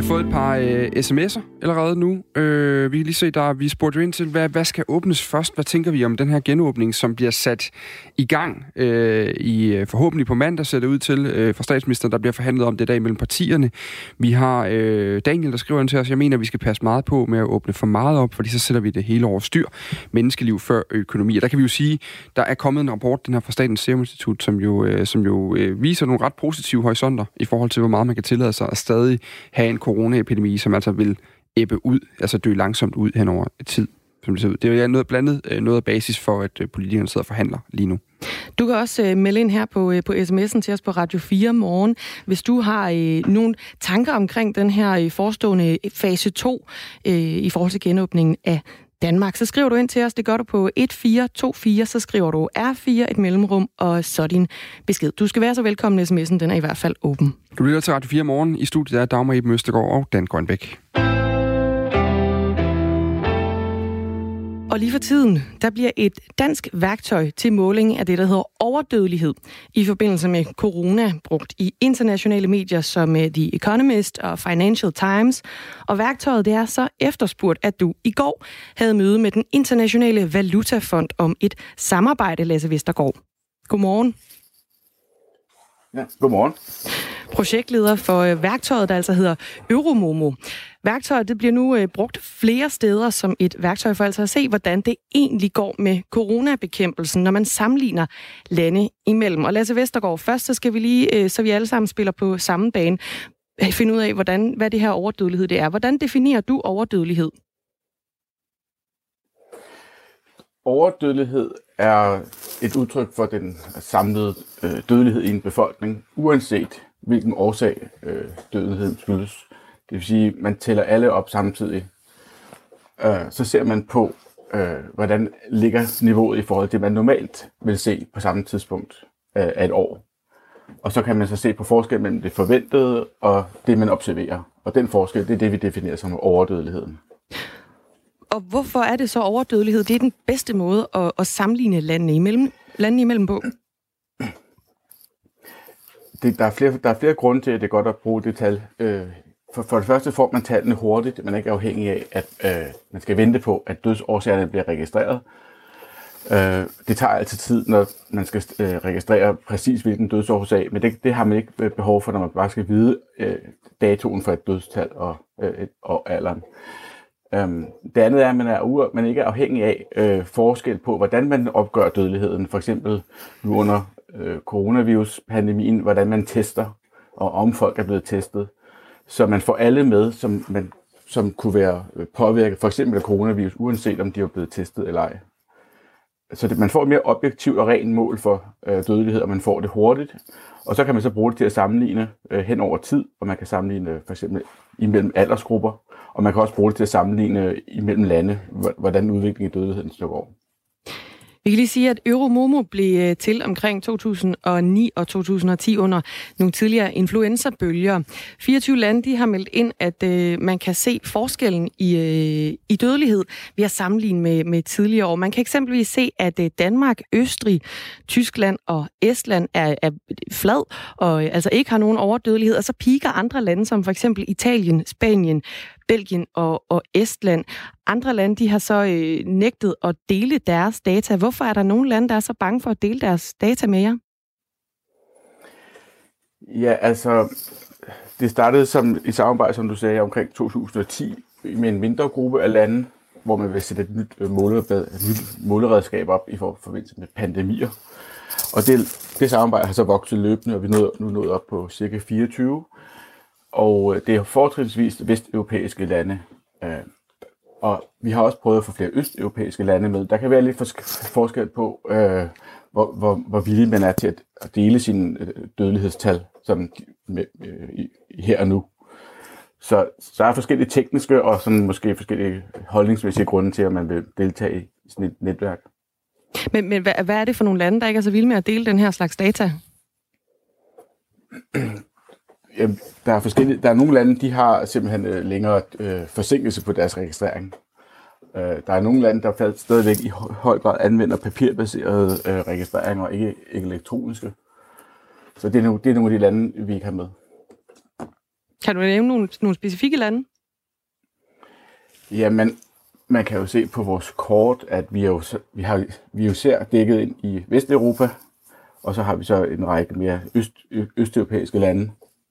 Har fået et par øh, sms'er allerede nu. Øh, vi kan lige se, der vi spurgte jo ind til, hvad, hvad skal åbnes først? Hvad tænker vi om den her genåbning, som bliver sat i gang øh, i øh, forhåbentlig på mandag, ser det ud til, øh, fra statsministeren, der bliver forhandlet om det dag mellem partierne. Vi har øh, Daniel, der skriver ind til os, jeg mener, at vi skal passe meget på med at åbne for meget op, fordi så sætter vi det hele over styr. Menneskeliv før økonomi. Og der kan vi jo sige, der er kommet en rapport, den her fra Statens Serum Institut, som jo, øh, som jo øh, viser nogle ret positive horisonter i forhold til, hvor meget man kan tillade sig at stadig have en coronaepidemi, som altså vil æbbe ud, altså dø langsomt ud hen over tid. Som det, ser ud. det er jo noget blandet øh, noget af basis for, at øh, politikerne sidder og forhandler lige nu. Du kan også øh, melde ind her på, på sms'en til os på Radio 4 morgen, hvis du har øh, nogle tanker omkring den her uh, forestående fase 2 øh, i forhold til genåbningen af Danmark. Så skriver du ind til os, det gør du på 1424, så skriver du R4, et mellemrum, og så din besked. Du skal være så velkommen, sms'en, den er i hvert fald åben. Du lytter til Radio 4 morgen. I studiet er Dagmar Eben Østergaard og Dan Grønbæk. Og lige for tiden, der bliver et dansk værktøj til måling af det, der hedder overdødelighed i forbindelse med corona, brugt i internationale medier som eh, The Economist og Financial Times. Og værktøjet det er så efterspurgt, at du i går havde møde med den internationale valutafond om et samarbejde, Lasse Vestergaard. Godmorgen. Ja, godmorgen. Projektleder for øh, værktøjet, der altså hedder Euromomo. Værktøjet det bliver nu øh, brugt flere steder som et værktøj for altså at se, hvordan det egentlig går med coronabekæmpelsen, når man sammenligner lande imellem. Og Lasse Vestergaard, først så skal vi lige, øh, så vi alle sammen spiller på samme bane, finde ud af, hvordan, hvad det her overdødelighed det er. Hvordan definerer du overdødelighed? Overdødelighed er et udtryk for den samlede øh, dødelighed i en befolkning, uanset hvilken årsag øh, dødeligheden skyldes. Det vil sige, man tæller alle op samtidig. Øh, så ser man på, øh, hvordan ligger niveauet i forhold til det, man normalt vil se på samme tidspunkt øh, af et år. Og så kan man så se på forskel mellem det forventede og det, man observerer. Og den forskel, det er det, vi definerer som overdødeligheden. Og hvorfor er det så overdødelighed? Det er den bedste måde at, at sammenligne landene imellem, landene imellem på. Det, der, er flere, der er flere grunde til, at det er godt at bruge det tal. Øh, for, for det første får man tallene hurtigt. Man er ikke afhængig af, at øh, man skal vente på, at dødsårsagerne bliver registreret. Øh, det tager altid tid, når man skal øh, registrere præcis hvilken dødsårsag, men det, det har man ikke øh, behov for, når man bare skal vide øh, datoen for et dødstal og, øh, og alderen. Øhm, det andet er, at man, er u- man ikke er afhængig af øh, forskel på, hvordan man opgør dødeligheden. For eksempel nu under øh, coronavirus-pandemien, hvordan man tester, og om folk er blevet testet. Så man får alle med, som, man, som kunne være øh, påvirket, for eksempel af coronavirus, uanset om de er blevet testet eller ej. Så det, man får et mere objektivt og rent mål for øh, dødelighed, og man får det hurtigt. Og så kan man så bruge det til at sammenligne øh, hen over tid, og man kan sammenligne for eksempel imellem aldersgrupper, og man kan også bruge det til at sammenligne øh, imellem lande, hvordan udviklingen i dødeligheden står over. Vi kan lige sige, at Euromomo blev øh, til omkring 2009 og 2010 under nogle tidligere influenza-bølger. 24 lande de har meldt ind, at øh, man kan se forskellen i, øh, i dødelighed ved at sammenligne med, med tidligere år. Man kan eksempelvis se, at øh, Danmark, Østrig, Tyskland og Estland er, er flad og øh, altså ikke har nogen overdødelighed, og så piker andre lande som for eksempel Italien, Spanien, Belgien og, og Estland. Andre lande de har så øh, nægtet at dele deres data. Hvorfor er der nogle lande, der er så bange for at dele deres data med jer? Ja, altså, det startede som i samarbejde, som du sagde, omkring 2010 med en mindre gruppe af lande, hvor man vil sætte et nyt, øh, nyt måleredskab op i forbindelse med pandemier. Og det, det samarbejde har så vokset løbende, og vi er nu nået op på cirka 24. Og øh, det er fortrinsvis vesteuropæiske lande. Øh, og vi har også prøvet at få flere østeuropæiske lande med. Der kan være lidt forskel på, øh, hvor, hvor, hvor villig man er til at dele sine dødelighedstal som med, her og nu. Så, så der er forskellige tekniske og sådan måske forskellige holdningsmæssige grunde til, at man vil deltage i sådan et netværk. Men, men hvad, hvad er det for nogle lande, der ikke er så vilde med at dele den her slags data? Jamen, der er forskellige. Der er nogle lande, de har simpelthen øh, længere øh, forsinkelse på deres registrering. Øh, der er nogle lande, der stadigvæk i høj grad anvender papirbaserede øh, registreringer og ikke, ikke elektroniske. Så det er, nogle, det er nogle af de lande, vi ikke har med. Kan du nævne nogle, nogle specifikke lande? Jamen, man kan jo se på vores kort, at vi er jo, vi har, vi er jo ser dækket ind i Vesteuropa, og så har vi så en række mere øst, østeuropæiske lande,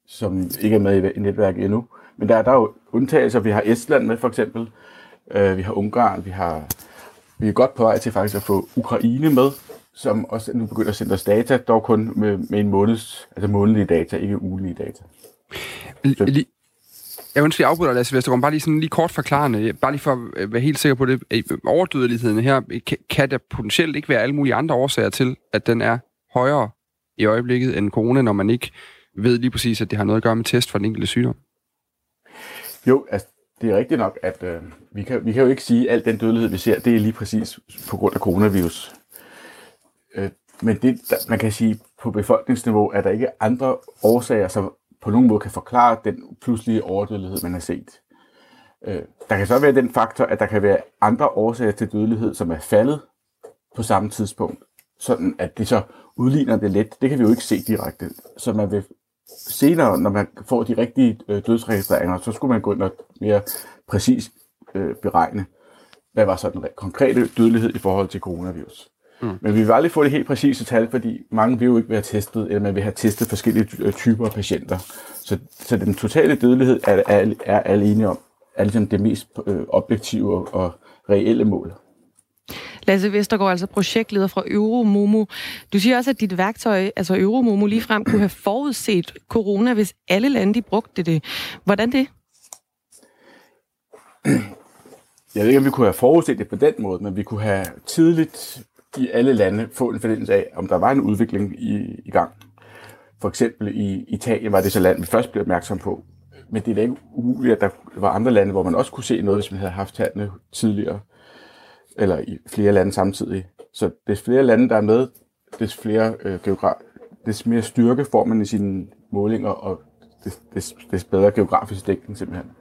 som ikke er med i netværket endnu. Men der, der er jo undtagelser. Vi har Estland med for eksempel, øh, vi har Ungarn, vi har vi er godt på vej til faktisk at få Ukraine med, som også nu begynder at sende os data, dog kun med, med en måneds, altså månedlige data, ikke ugenlige data. Så. Jeg ønsker, at afbryder Lasse Vestergaard, bare lige, sådan, lige kort forklarende, bare lige for at være helt sikker på det. Overdødeligheden her, kan der potentielt ikke være alle mulige andre årsager til, at den er højere i øjeblikket end corona, når man ikke ved lige præcis, at det har noget at gøre med test for den enkelte sygdom? Jo, altså, det er rigtigt nok, at øh, vi, kan, vi kan jo ikke sige, at al den dødelighed, vi ser, det er lige præcis på grund af coronavirus. Øh, men det, der, man kan sige, på befolkningsniveau er der ikke andre årsager, som på nogen måde kan forklare den pludselige overdødelighed, man har set. Øh, der kan så være den faktor, at der kan være andre årsager til dødelighed, som er faldet på samme tidspunkt, sådan at det så udligner det let. Det kan vi jo ikke se direkte. Så man vil senere, når man får de rigtige øh, dødsregistreringer, så skulle man gå ind og mere præcis øh, beregne, hvad var så den konkrete dødelighed i forhold til coronavirus. Mm. Men vi vil aldrig få det helt præcise tal, fordi mange vil jo ikke være testet, eller man vil have testet forskellige øh, typer af patienter. Så, så den totale dødelighed er, er, er alle enige om, er ligesom det mest øh, objektive og, og reelle mål. Lasse Vestergaard, altså projektleder fra Euromomo. Du siger også, at dit værktøj, altså Euromomo, ligefrem kunne have forudset corona, hvis alle lande de brugte det. Hvordan det? Jeg ved ikke, om vi kunne have forudset det på den måde, men vi kunne have tidligt i alle lande få en fornemmelse af, om der var en udvikling i, i gang. For eksempel i Italien var det så land, vi først blev opmærksom på. Men det er da ikke umuligt, at der var andre lande, hvor man også kunne se noget, hvis man havde haft tallene tidligere, eller i flere lande samtidig. Så des flere lande, der er med, des, flere, øh, geograf- des mere styrke får man i sine målinger, og des, des, des bedre geografisk dækning simpelthen.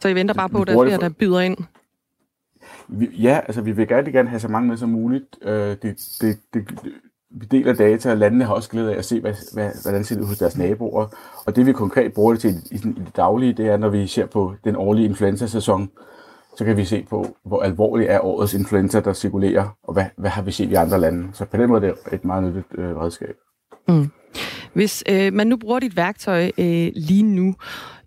Så I venter bare på, at der er flere, der byder ind? Vi, ja, altså vi vil gerne, gerne have så mange med som muligt. Øh, det, det, det, vi deler data, og landene har også glæde af at se, hvad, hvad, hvordan det ser ud hos deres naboer. Og det vi konkret bruger det til i, i, i det daglige, det er, når vi ser på den årlige influenza-sæson, så kan vi se på, hvor alvorlig er årets influenza, der cirkulerer, og hvad, hvad har vi set i andre lande. Så på den måde er det et meget nyttigt øh, redskab. Mm. Hvis øh, man nu bruger dit værktøj øh, lige nu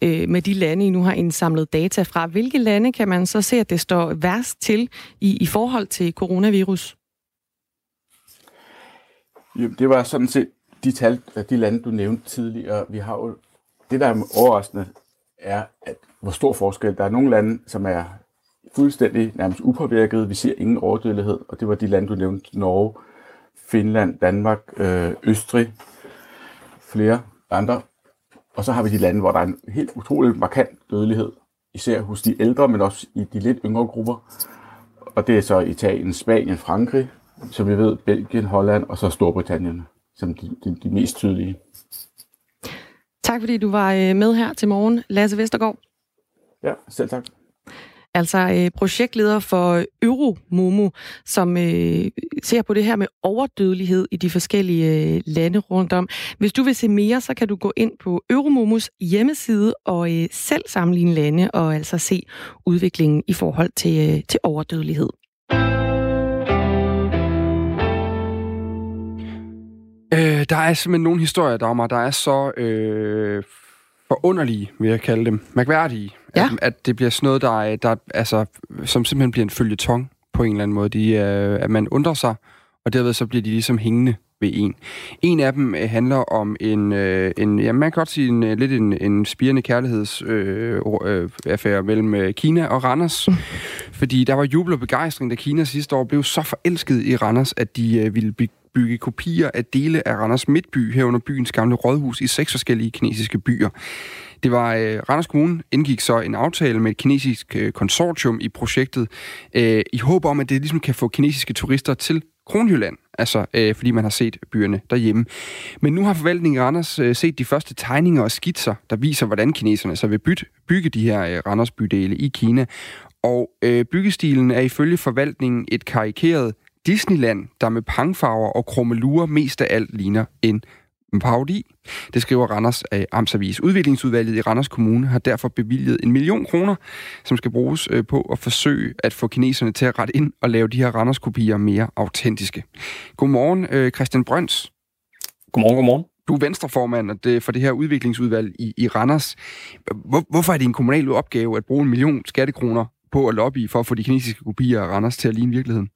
øh, med de lande, I nu har indsamlet data fra, hvilke lande kan man så se, at det står værst til i, i forhold til coronavirus? Jo, det var sådan set de tal, de lande, du nævnte tidligere. Vi har jo, det, der er overraskende, er, at hvor stor forskel. Der er nogle lande, som er fuldstændig nærmest upåvirket. Vi ser ingen overdødelighed, og det var de lande, du nævnte. Norge, Finland, Danmark, øh, Østrig, flere andre. Og så har vi de lande, hvor der er en helt utrolig markant dødelighed, især hos de ældre, men også i de lidt yngre grupper. Og det er så Italien, Spanien, Frankrig, som vi ved, Belgien, Holland og så Storbritannien, som de, de, de mest tydelige. Tak fordi du var øh, med her til morgen, Lasse Vestergaard. Ja, selv tak altså øh, projektleder for Euromomo, som øh, ser på det her med overdødelighed i de forskellige øh, lande rundt om. Hvis du vil se mere, så kan du gå ind på Euromomos hjemmeside og øh, selv sammenligne lande og altså se udviklingen i forhold til, øh, til overdødelighed. Øh, der er simpelthen nogle historier, Dagmar, der er så øh, forunderlige, vil jeg kalde dem, mærkværdige, ja. at, at det bliver sådan noget, der, er, der altså, som simpelthen bliver en følgetong på en eller anden måde. De, øh, at man undrer sig, og derved så bliver de ligesom hængende ved en. En af dem øh, handler om en, øh, en ja, man kan godt sige en, øh, lidt en, en spirende kærlighedsaffære øh, øh, mellem øh, Kina og Randers. Mm. Fordi der var jubel og begejstring, da Kina sidste år blev så forelsket i Randers, at de øh, ville bygge kopier af dele af Randers Midtby, herunder byens gamle rådhus i seks forskellige kinesiske byer. Det var øh, Randers Kommune indgik så en aftale med et kinesisk øh, konsortium i projektet, øh, i håb om, at det ligesom kan få kinesiske turister til Kronjylland, altså øh, fordi man har set byerne derhjemme. Men nu har forvaltningen i Randers øh, set de første tegninger og skitser, der viser, hvordan kineserne så vil bytte, bygge de her øh, Randers bydele i Kina. Og øh, byggestilen er ifølge forvaltningen et karikeret Disneyland, der med pangfarver og krummelure mest af alt ligner en parodi. Det skriver Randers af Amtsavis. Udviklingsudvalget i Randers Kommune har derfor bevilget en million kroner, som skal bruges øh, på at forsøge at få kineserne til at rette ind og lave de her Randers-kopier mere autentiske. Godmorgen, øh, Christian Brøns. Godmorgen, godmorgen. Du er venstreformand for det her udviklingsudvalg i, i Randers. Hvor, hvorfor er det en kommunal opgave at bruge en million skattekroner på at lobby for at få de kinesiske kopier af Randers til at ligne virkeligheden?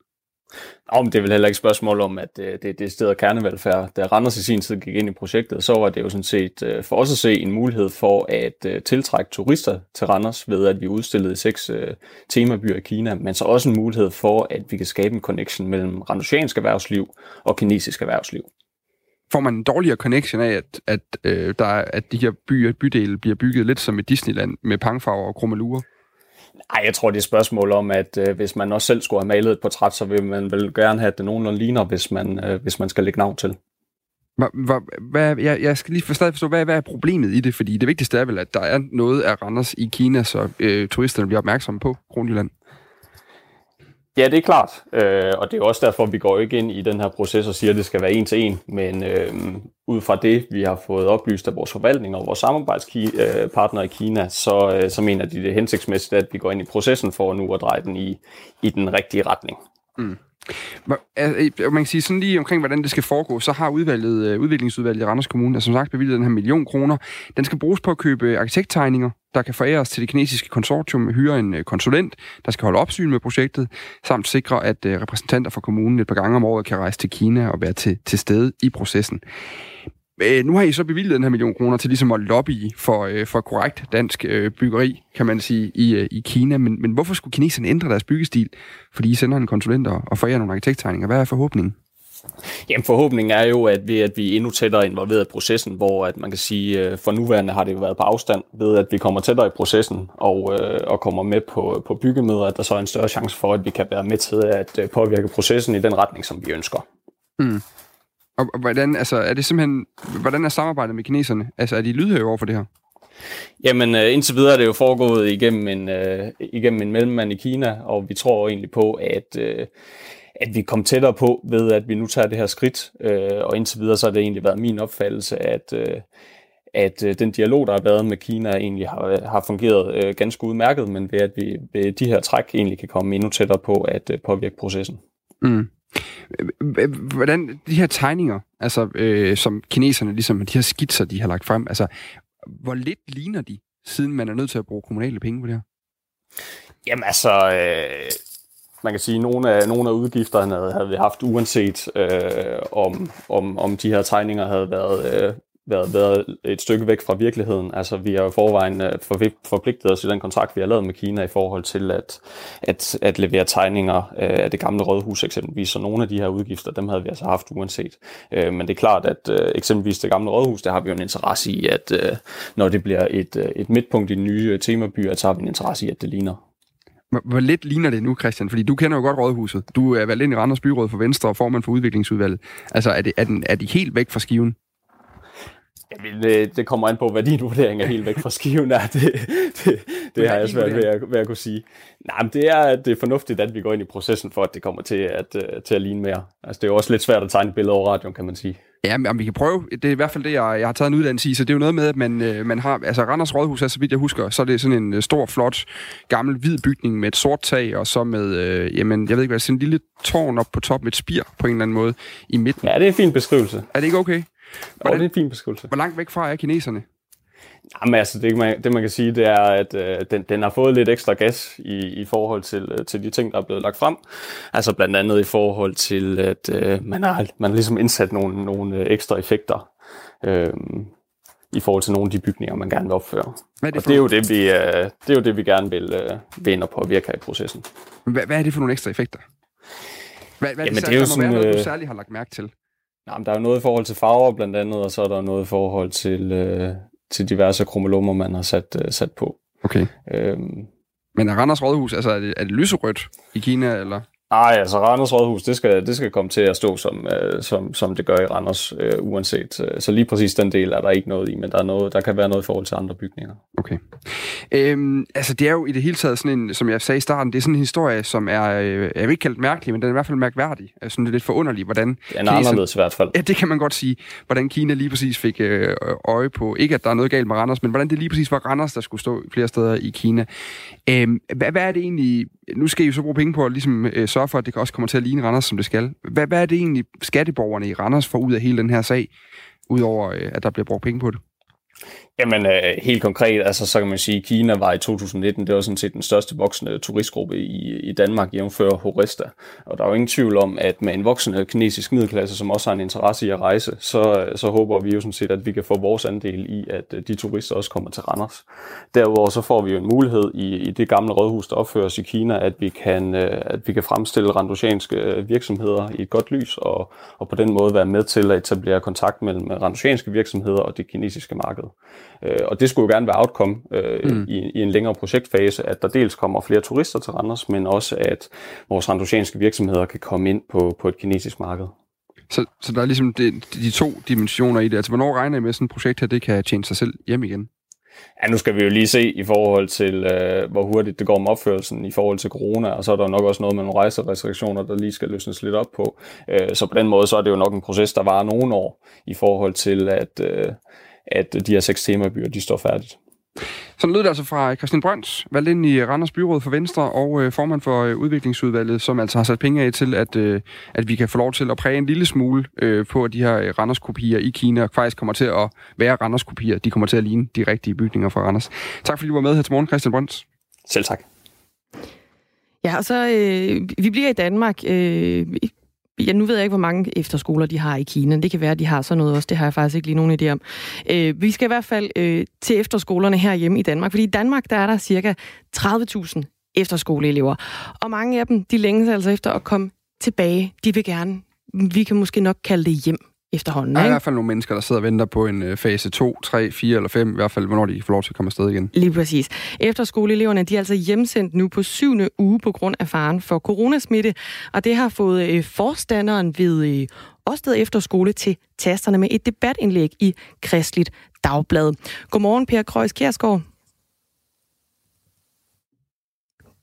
Nå, men det er vel heller ikke et spørgsmål om, at øh, det, det er stedet kernevelfærd. Da Randers i sin tid gik ind i projektet, så var det jo sådan set øh, for os at se en mulighed for at øh, tiltrække turister til Randers ved, at vi udstillede seks øh, temabyer i Kina, men så også en mulighed for, at vi kan skabe en connection mellem randusiansk erhvervsliv og kinesisk erhvervsliv. Får man en dårligere connection af, at, at, øh, der, at de her byer, bydele bliver bygget lidt som et Disneyland med pangfarver og krummelure? Nej, jeg tror, det er et spørgsmål om, at øh, hvis man også selv skulle have malet et portræt, så vil man vel gerne have, at det nogenlunde ligner, hvis man, øh, hvis man skal lægge navn til. Hvad, hvad, jeg, jeg skal lige stadig forstå, hvad, hvad er problemet i det? Fordi det vigtigste er vel, at der er noget af Randers i Kina, så øh, turisterne bliver opmærksomme på Kronjylland. Ja, det er klart, øh, og det er også derfor, vi går ikke ind i den her proces og siger, at det skal være en til en, men øh, ud fra det, vi har fået oplyst af vores forvaltning og vores samarbejdspartnere øh, i Kina, så, øh, så mener de det er hensigtsmæssigt, at vi går ind i processen for nu at dreje den i, i den rigtige retning. Mm. Man kan sige sådan lige omkring, hvordan det skal foregå, så har udvalget, øh, udviklingsudvalget i Randers Kommune, altså som sagt bevilget den her million kroner. Den skal bruges på at købe arkitekttegninger, der kan foræres til det kinesiske konsortium, hyre en øh, konsulent, der skal holde opsyn med projektet, samt sikre, at øh, repræsentanter fra kommunen et par gange om året kan rejse til Kina og være til, til stede i processen. Øh, nu har I så bevilget den her million kroner til ligesom at lobby for, øh, for korrekt dansk øh, byggeri, kan man sige, i, øh, i Kina. Men, men hvorfor skulle kineserne ændre deres byggestil? Fordi I sender en konsulent og, og forærer nogle arkitekttegninger. Hvad er forhåbningen? Jamen forhåbningen er jo, at ved at vi er endnu tættere involveret i processen, hvor at man kan sige, øh, for nuværende har det jo været på afstand, ved at vi kommer tættere i processen og, øh, og kommer med på, på byggemøder, at der så er en større chance for, at vi kan være med til at øh, påvirke processen i den retning, som vi ønsker. Mm. Og, og hvordan, altså, er det simpelthen, hvordan er samarbejdet med kineserne? Altså, er de lydhøre over for det her? Jamen, øh, indtil videre er det jo foregået igennem en, øh, igennem en mellemmand i Kina, og vi tror egentlig på, at, øh, at vi kom tættere på ved, at vi nu tager det her skridt. Øh, og indtil videre så har det egentlig været min opfattelse, at, øh, at øh, den dialog, der har været med Kina, egentlig har, har fungeret øh, ganske udmærket, men ved at vi ved de her træk egentlig kan komme endnu tættere på at øh, påvirke processen. Mm. Hvordan de her tegninger, altså øh, som kineserne, ligesom de her skitser, de har lagt frem, altså hvor lidt ligner de, siden man er nødt til at bruge kommunale penge på det her? Jamen altså, øh, man kan sige, at nogle af, nogle af udgifterne havde vi haft uanset øh, om, om, om de her tegninger havde været øh, været, været et stykke væk fra virkeligheden. Altså, vi har jo forvejen øh, forpligtet os i den kontrakt, vi har lavet med Kina i forhold til at, at, at levere tegninger øh, af det gamle rådhus eksempelvis. Så nogle af de her udgifter, dem havde vi altså haft uanset. Øh, men det er klart, at eksempelvis det gamle rådhus, der har vi jo en interesse i, at når det bliver et, et midtpunkt i den nye temaby, så har vi en interesse i, at det ligner. Hvor lidt ligner det nu, Christian? Fordi du kender jo godt Rådhuset. Du er valgt ind i Randers Byråd for Venstre og formand for udviklingsudvalget. Altså, er, det, er, den, er de helt væk fra skiven? Jamen, det, det kommer an på, hvad din vurdering er helt væk fra skiven er. Det, det, det har jeg svært ved at, ved at kunne sige. Nej, men det er, det er fornuftigt, at vi går ind i processen for, at det kommer til at, øh, til at ligne mere. Altså, det er jo også lidt svært at tegne et billede over radioen, kan man sige. Ja, men vi kan prøve. Det er i hvert fald det, jeg, jeg har taget en uddannelse i, så det er jo noget med, at man, øh, man har... Altså, Randers Rådhus, altså, så vidt jeg husker, så er det sådan en stor, flot, gammel, hvid bygning med et sort tag, og så med, øh, jamen, jeg ved ikke hvad, sådan en lille tårn op på top med et spir på en eller anden måde i midten. Ja, det er en fin beskrivelse. Er det ikke okay? Hvordan, det er en fin beskrivelse. Hvor langt væk fra er kineserne? Jamen altså, det man, det man kan sige, det er, at øh, den, den har fået lidt ekstra gas i, i forhold til, øh, til de ting, der er blevet lagt frem. Altså blandt andet i forhold til, at øh, man, har, man har ligesom indsat nogle, nogle øh, ekstra effekter øh, i forhold til nogle af de bygninger, man gerne vil opføre. Hvad er det, og det, er jo det, vi, øh, det er jo det, vi gerne vil, øh, vil ind og påvirke her i processen. Hvad, hvad er det for nogle ekstra effekter? Hvad, hvad Jamen, det, det er jo sådan, noget, du særligt har lagt mærke til? Nej, men der er jo noget i forhold til farver blandt andet, og så er der noget i forhold til, øh, til diverse kromolomer, man har sat, øh, sat på. Okay. Øhm, Men er Randers Rådhus, altså er det, er det lyserødt i Kina, eller? Nej, altså Randers Rådhus, det skal, det skal komme til at stå, som, øh, som, som det gør i Randers, øh, uanset. Så lige præcis den del er der ikke noget i, men der, er noget, der kan være noget i forhold til andre bygninger. Okay. Øhm, altså det er jo i det hele taget sådan en, som jeg sagde i starten, det er sådan en historie, som er, øh, jeg vil ikke kalde mærkelig, men den er i hvert fald mærkværdig. Altså det er lidt forunderlig, hvordan... Det er anderledes i hvert fald. Ja, det kan man godt sige. Hvordan Kina lige præcis fik øh, øje på, ikke at der er noget galt med Randers, men hvordan det lige præcis var Randers, der skulle stå flere steder i Kina. Øhm, hvad, hvad er det egentlig... Nu skal I jo så bruge penge på at ligesom, øh, sørge for, at det også kommer til at ligne Randers, som det skal. Hvad, hvad er det egentlig, skatteborgerne i Randers får ud af hele den her sag, udover øh, at der bliver brugt penge på det? Jamen øh, helt konkret, altså så kan man sige, at Kina var i 2019, det var sådan set den største voksende turistgruppe i, i Danmark, jævnfører Horesta. Og der er jo ingen tvivl om, at med en voksende kinesisk middelklasse, som også har en interesse i at rejse, så, øh, så håber vi jo sådan set, at vi kan få vores andel i, at øh, de turister også kommer til Randers. Derudover så får vi jo en mulighed i, i det gamle rådhus, der opføres i Kina, at vi kan, øh, at vi kan fremstille randosianske øh, virksomheder i et godt lys, og, og på den måde være med til at etablere kontakt mellem randosianske virksomheder og det kinesiske marked. Øh, og det skulle jo gerne være outcome øh, mm. i, i en længere projektfase, at der dels kommer flere turister til Randers, men også at vores randosianske virksomheder kan komme ind på, på et kinesisk marked. Så, så der er ligesom de, de to dimensioner i det. Altså, hvornår regner I med, at sådan et projekt her, det kan tjene sig selv hjem igen? Ja, nu skal vi jo lige se i forhold til, øh, hvor hurtigt det går med opførelsen i forhold til corona, og så er der nok også noget med nogle rejserestriktioner, der lige skal løsnes lidt op på. Øh, så på den måde, så er det jo nok en proces, der varer nogle år i forhold til, at, øh, at de her seks temabyer, de står færdigt. Så lød det altså fra Christian Brøns, valgt ind i Randers Byråd for Venstre og øh, formand for øh, udviklingsudvalget, som altså har sat penge af til, at, øh, at vi kan få lov til at præge en lille smule øh, på, at de her øh, Randers-kopier i Kina faktisk kommer til at være Randers-kopier. De kommer til at ligne de rigtige bygninger fra Randers. Tak fordi du var med her til morgen, Christian Brøns. Selv tak. Ja, og så øh, vi bliver i Danmark. Øh, Ja, nu ved jeg ikke, hvor mange efterskoler de har i Kina. Det kan være, at de har sådan noget også. Det har jeg faktisk ikke lige nogen idé om. Øh, vi skal i hvert fald øh, til efterskolerne herhjemme i Danmark, fordi i Danmark der er der cirka 30.000 efterskoleelever. Og mange af dem, de længes altså efter at komme tilbage. De vil gerne, vi kan måske nok kalde det hjem efterhånden. Der er ikke? i hvert fald nogle mennesker, der sidder og venter på en øh, fase 2, 3, 4 eller 5, i hvert fald, hvornår de får lov til at komme afsted igen. Lige præcis. Efterskoleeleverne de er altså hjemsendt nu på syvende uge på grund af faren for coronasmitte, og det har fået øh, forstanderen ved øh, Årsted Efterskole til tasterne med et debatindlæg i Kristligt Dagblad. Godmorgen, Per Krøjs Kjærsgaard.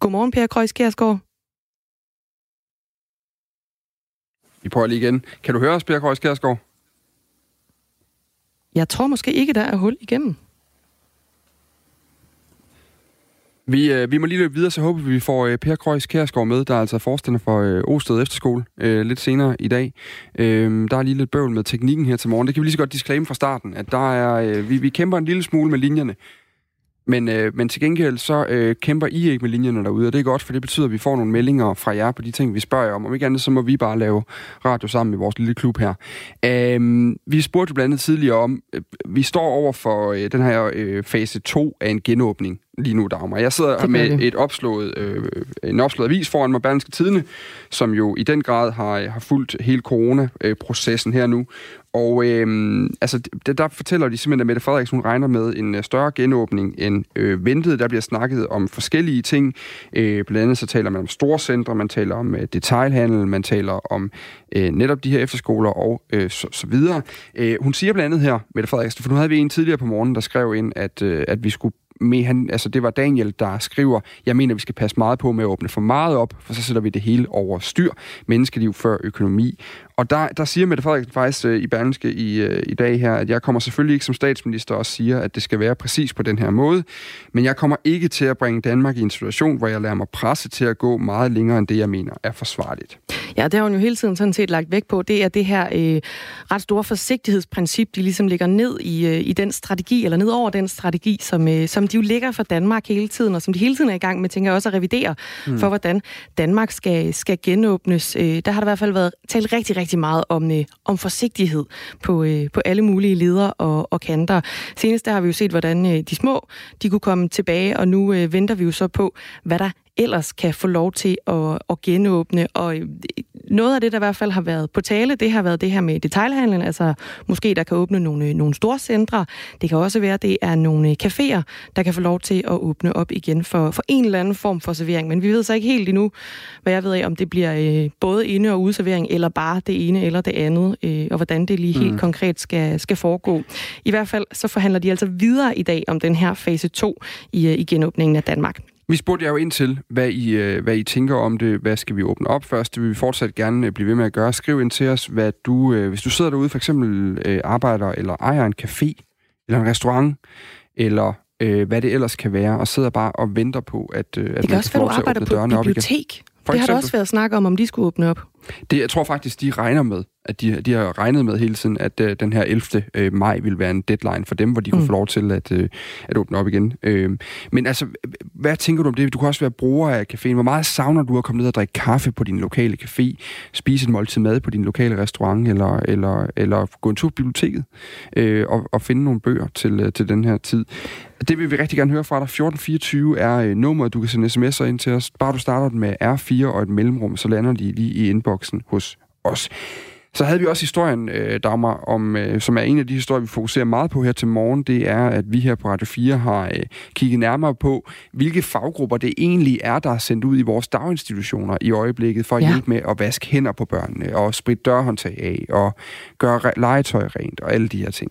Godmorgen, Per Krøjs Kjærsgaard. Vi prøver lige igen. Kan du høre os, Per Kjærsgaard? Jeg tror måske ikke, der er hul igennem. Vi, øh, vi må lige løbe videre, så håber vi, vi får øh, Per Krøjs Kærsgaard med, der er altså forstander for øh, Osted Efterskole øh, lidt senere i dag. Øh, der er lige lidt bøvl med teknikken her til morgen. Det kan vi lige så godt disclaim fra starten, at der er, øh, vi, vi kæmper en lille smule med linjerne. Men, øh, men til gengæld så øh, kæmper I ikke med linjerne derude, og det er godt, for det betyder, at vi får nogle meldinger fra jer på de ting, vi spørger om. Om ikke andet, så må vi bare lave radio sammen i vores lille klub her. Øh, vi spurgte blandt andet tidligere om, øh, vi står over for øh, den her øh, fase 2 af en genåbning lige nu, Dagmar. Jeg sidder med det. et opslået, øh, en opslået avis foran mig, Berlingske Tidene, som jo i den grad har, har fulgt hele corona-processen her nu. Og øhm, altså, der, der fortæller de simpelthen, at Mette Frederiksen hun regner med en øh, større genåbning end øh, ventet. Der bliver snakket om forskellige ting. Øh, blandt andet så taler man om store centre, man taler om øh, detailhandel, man taler om øh, netop de her efterskoler og øh, så, så videre. Øh, hun siger blandt andet her, Mette Frederiksen, for nu havde vi en tidligere på morgen, der skrev ind, at, øh, at vi skulle med han, altså det var Daniel, der skriver, jeg mener, vi skal passe meget på med at åbne for meget op, for så sætter vi det hele over styr. Menneskeliv før økonomi. Og der, der siger Mette Frederiksen faktisk øh, i Berlingske i, øh, i dag her, at jeg kommer selvfølgelig ikke som statsminister og siger, at det skal være præcis på den her måde, men jeg kommer ikke til at bringe Danmark i en situation, hvor jeg lader mig presse til at gå meget længere end det, jeg mener er forsvarligt. Ja, det har hun jo hele tiden sådan set lagt vægt på. Det er det her øh, ret store forsigtighedsprincip, de ligesom ligger ned i, øh, i den strategi, eller ned over den strategi, som, øh, som de jo ligger for Danmark hele tiden, og som de hele tiden er i gang med, tænker jeg også at revidere, mm. for hvordan Danmark skal, skal genåbnes. Øh, der har der i hvert fald været talt rigtig, rigtig meget om, øh, om forsigtighed på, øh, på alle mulige leder og, og kanter. Senest der har vi jo set, hvordan øh, de små de kunne komme tilbage, og nu øh, venter vi jo så på, hvad der ellers kan få lov til at, at genåbne. Og øh, noget af det, der i hvert fald har været på tale, det har været det her med detailhandlen, altså måske der kan åbne nogle, øh, nogle store centre. Det kan også være, at det er nogle øh, caféer, der kan få lov til at åbne op igen for, for en eller anden form for servering. Men vi ved så ikke helt endnu, hvad jeg ved af, om det bliver øh, både inde- og udservering, eller bare det ene eller det andet, øh, og hvordan det lige helt mm. konkret skal, skal foregå. I hvert fald så forhandler de altså videre i dag om den her fase 2 i, i genåbningen af Danmark. Vi spurgte jer jo ind til, hvad I, øh, hvad I tænker om det. Hvad skal vi åbne op først? Det vil vi fortsat gerne øh, blive ved med at gøre. Skriv ind til os, hvad du, øh, hvis du sidder derude, for eksempel arbejder eller ejer en café, eller en restaurant, eller øh, hvad det ellers kan være, og sidder bare og venter på, at, at det kan også være, du arbejder på et bibliotek. For det har der også været snak om, om de skulle åbne op. Det, jeg tror faktisk, de regner med, at de, de har regnet med hele tiden, at uh, den her 11. Uh, maj vil være en deadline for dem, hvor de mm. kunne få lov til at, uh, at åbne op igen. Uh, men altså, hvad tænker du om det? Du kan også være bruger af caféen. Hvor meget savner du at komme ned og drikke kaffe på din lokale café, spise et måltid mad på din lokale restaurant, eller, eller, eller gå en tur på biblioteket uh, og, og finde nogle bøger til, uh, til den her tid? Det vil vi rigtig gerne høre fra dig. 1424 er uh, nummeret, du kan sende sms'er ind til os. Bare du starter med R4 og et mellemrum, så lander de lige i voksen hos os. Så havde vi også historien, øh, Dagmar, om, øh, som er en af de historier, vi fokuserer meget på her til morgen. Det er, at vi her på Radio 4 har øh, kigget nærmere på, hvilke faggrupper det egentlig er, der er sendt ud i vores daginstitutioner i øjeblikket, for at ja. hjælpe med at vaske hænder på børnene, og spritte dørhåndtag af, og gøre legetøj rent, og alle de her ting.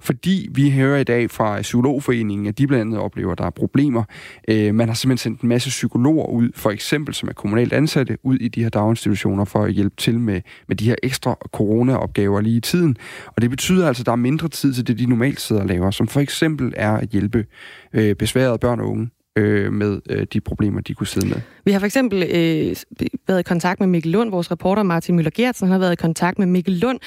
Fordi vi hører i dag fra Psykologforeningen, at de blandt andet oplever, at der er problemer. Øh, man har simpelthen sendt en masse psykologer ud, for eksempel som er kommunalt ansatte, ud i de her daginstitutioner for at hjælpe til med, med de her ekstra coronaopgaver lige i tiden. Og det betyder altså, at der er mindre tid til det, de normalt sidder og laver, som for eksempel er at hjælpe øh, besværede børn og unge øh, med øh, de problemer, de kunne sidde med. Vi har for eksempel øh, været i kontakt med Mikkel Lund, vores reporter Martin Møller Gertsen, han har været i kontakt med Mikkel Lund,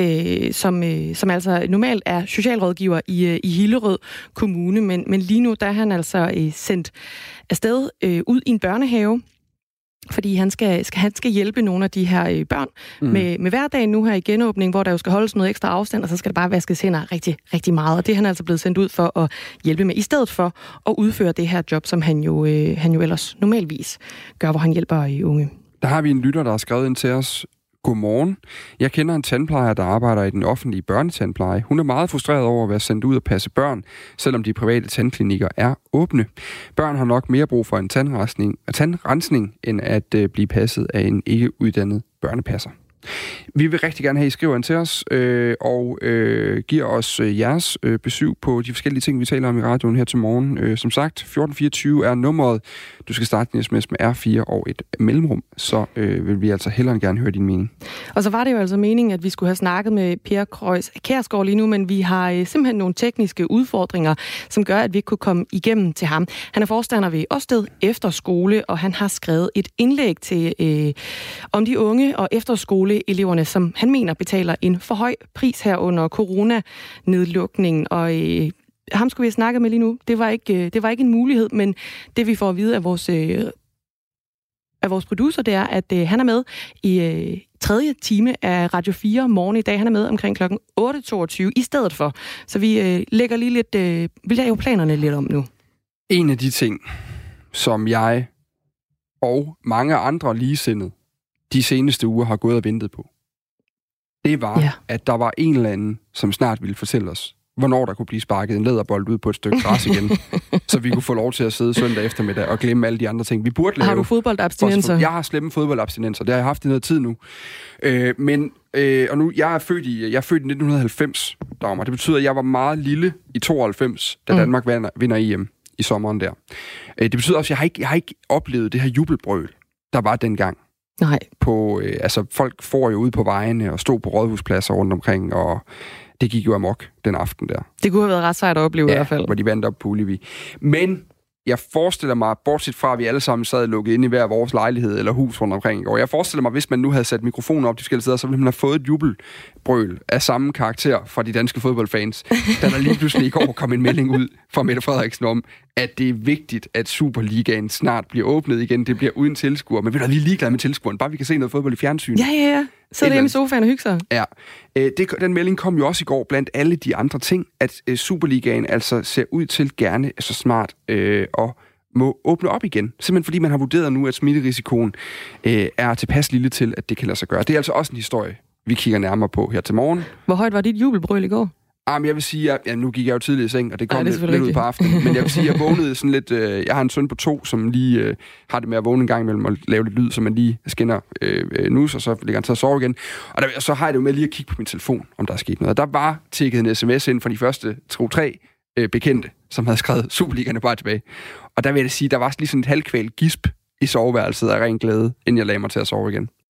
øh, som, øh, som altså normalt er socialrådgiver i, øh, i Hillerød Kommune, men, men lige nu der er han altså øh, sendt afsted øh, ud i en børnehave, fordi han skal, skal, han skal hjælpe nogle af de her øh, børn mm. med, med hverdagen nu her i genåbning, hvor der jo skal holdes noget ekstra afstand, og så skal der bare vaskes hænder rigtig, rigtig meget. Og det er han altså blevet sendt ud for at hjælpe med, i stedet for at udføre det her job, som han jo, øh, han jo ellers normalvis gør, hvor han hjælper i unge. Der har vi en lytter, der har skrevet ind til os. Godmorgen. Jeg kender en tandplejer, der arbejder i den offentlige børnetandpleje. Hun er meget frustreret over at være sendt ud og passe børn, selvom de private tandklinikker er åbne. Børn har nok mere brug for en tandrensning, tandrensning end at øh, blive passet af en ikke uddannet børnepasser. Vi vil rigtig gerne have, at I skriver ind til os, øh, og øh, giver os øh, jeres øh, besøg på de forskellige ting, vi taler om i radioen her til morgen. Øh, som sagt, 1424 er nummeret. Du skal starte din sms med R4 og et mellemrum, så øh, vil vi altså hellere gerne høre din mening. Og så var det jo altså meningen, at vi skulle have snakket med Per Krøjs Kærsgaard lige nu, men vi har øh, simpelthen nogle tekniske udfordringer, som gør, at vi ikke kunne komme igennem til ham. Han er forstander ved Årsted Efterskole, og han har skrevet et indlæg til øh, om de unge og efterskoleeleverne, som han mener betaler en for høj pris her under coronanedlukningen. Og øh, ham skulle vi have snakket med lige nu. Det var, ikke, øh, det var ikke en mulighed, men det vi får at vide af vores, øh, af vores producer, det er, at øh, han er med i øh, tredje time af Radio 4 morgen i dag. Han er med omkring kl. 8.22 i stedet for. Så vi øh, lægger lige lidt, øh, vi laver planerne lidt om nu. En af de ting, som jeg og mange andre ligesindede de seneste uger har gået og ventet på, det var, ja. at der var en eller anden, som snart ville fortælle os, hvornår der kunne blive sparket en læderbold ud på et stykke græs igen, så vi kunne få lov til at sidde søndag eftermiddag og glemme alle de andre ting, vi burde lave. Har du fodboldabstinenser? Jeg har slemme fodboldabstinenser, det har jeg haft i noget tid nu. Øh, men, øh, og nu, jeg er født i, jeg er født i 1990, Dagmar. Det betyder, at jeg var meget lille i 92, da mm. Danmark vinder, vinder EM i sommeren der. Øh, det betyder også, at jeg har, ikke, jeg har ikke oplevet det her jubelbrøl, der var dengang. Nej. På, øh, altså, folk får jo ud på vejene og stod på rådhuspladser rundt omkring, og det gik jo amok den aften der. Det kunne have været ret sejt at opleve ja, i hvert fald. hvor de vandt op på Ulevi. Men jeg forestiller mig, bortset fra, at vi alle sammen sad lukket inde i hver vores lejlighed eller hus rundt omkring i går, jeg forestiller mig, hvis man nu havde sat mikrofonen op de forskellige steder, så ville man have fået et jubelbrøl af samme karakter fra de danske fodboldfans, da der lige pludselig i går kom en melding ud fra Mette Frederiksen om, at det er vigtigt, at Superligaen snart bliver åbnet igen. Det bliver uden tilskuer. Men ved du, vi er ligeglade med tilskueren. Bare vi kan se noget fodbold i fjernsynet. Ja, ja, ja. Det hjemme i sofaen og hygge sig. Ja. Øh, det, den melding kom jo også i går blandt alle de andre ting, at øh, Superligaen altså ser ud til gerne så smart øh, og må åbne op igen. Simpelthen fordi man har vurderet nu, at smitterisikoen øh, er tilpas lille til, at det kan lade sig gøre. Det er altså også en historie, vi kigger nærmere på her til morgen. Hvor højt var dit jubelbrøl i går? Jamen, jeg vil sige, at ja, nu gik jeg jo tidligt i seng, og det kom Ej, det lidt, lidt ud på aftenen. Men jeg vil sige, at jeg vågnede sådan lidt... Øh, jeg har en søn på to, som lige øh, har det med at vågne en gang imellem og lave lidt lyd, så man lige skinner øh, øh nus, og så ligger han til at sove igen. Og der, så har jeg det jo med lige at kigge på min telefon, om der er sket noget. Og der var tækket en sms ind fra de første to-tre øh, bekendte, som havde skrevet Superligerne bare tilbage. Og der vil jeg sige, der var lige sådan et halvkvæl gisp i soveværelset af ren glæde, inden jeg lagde mig til at sove igen.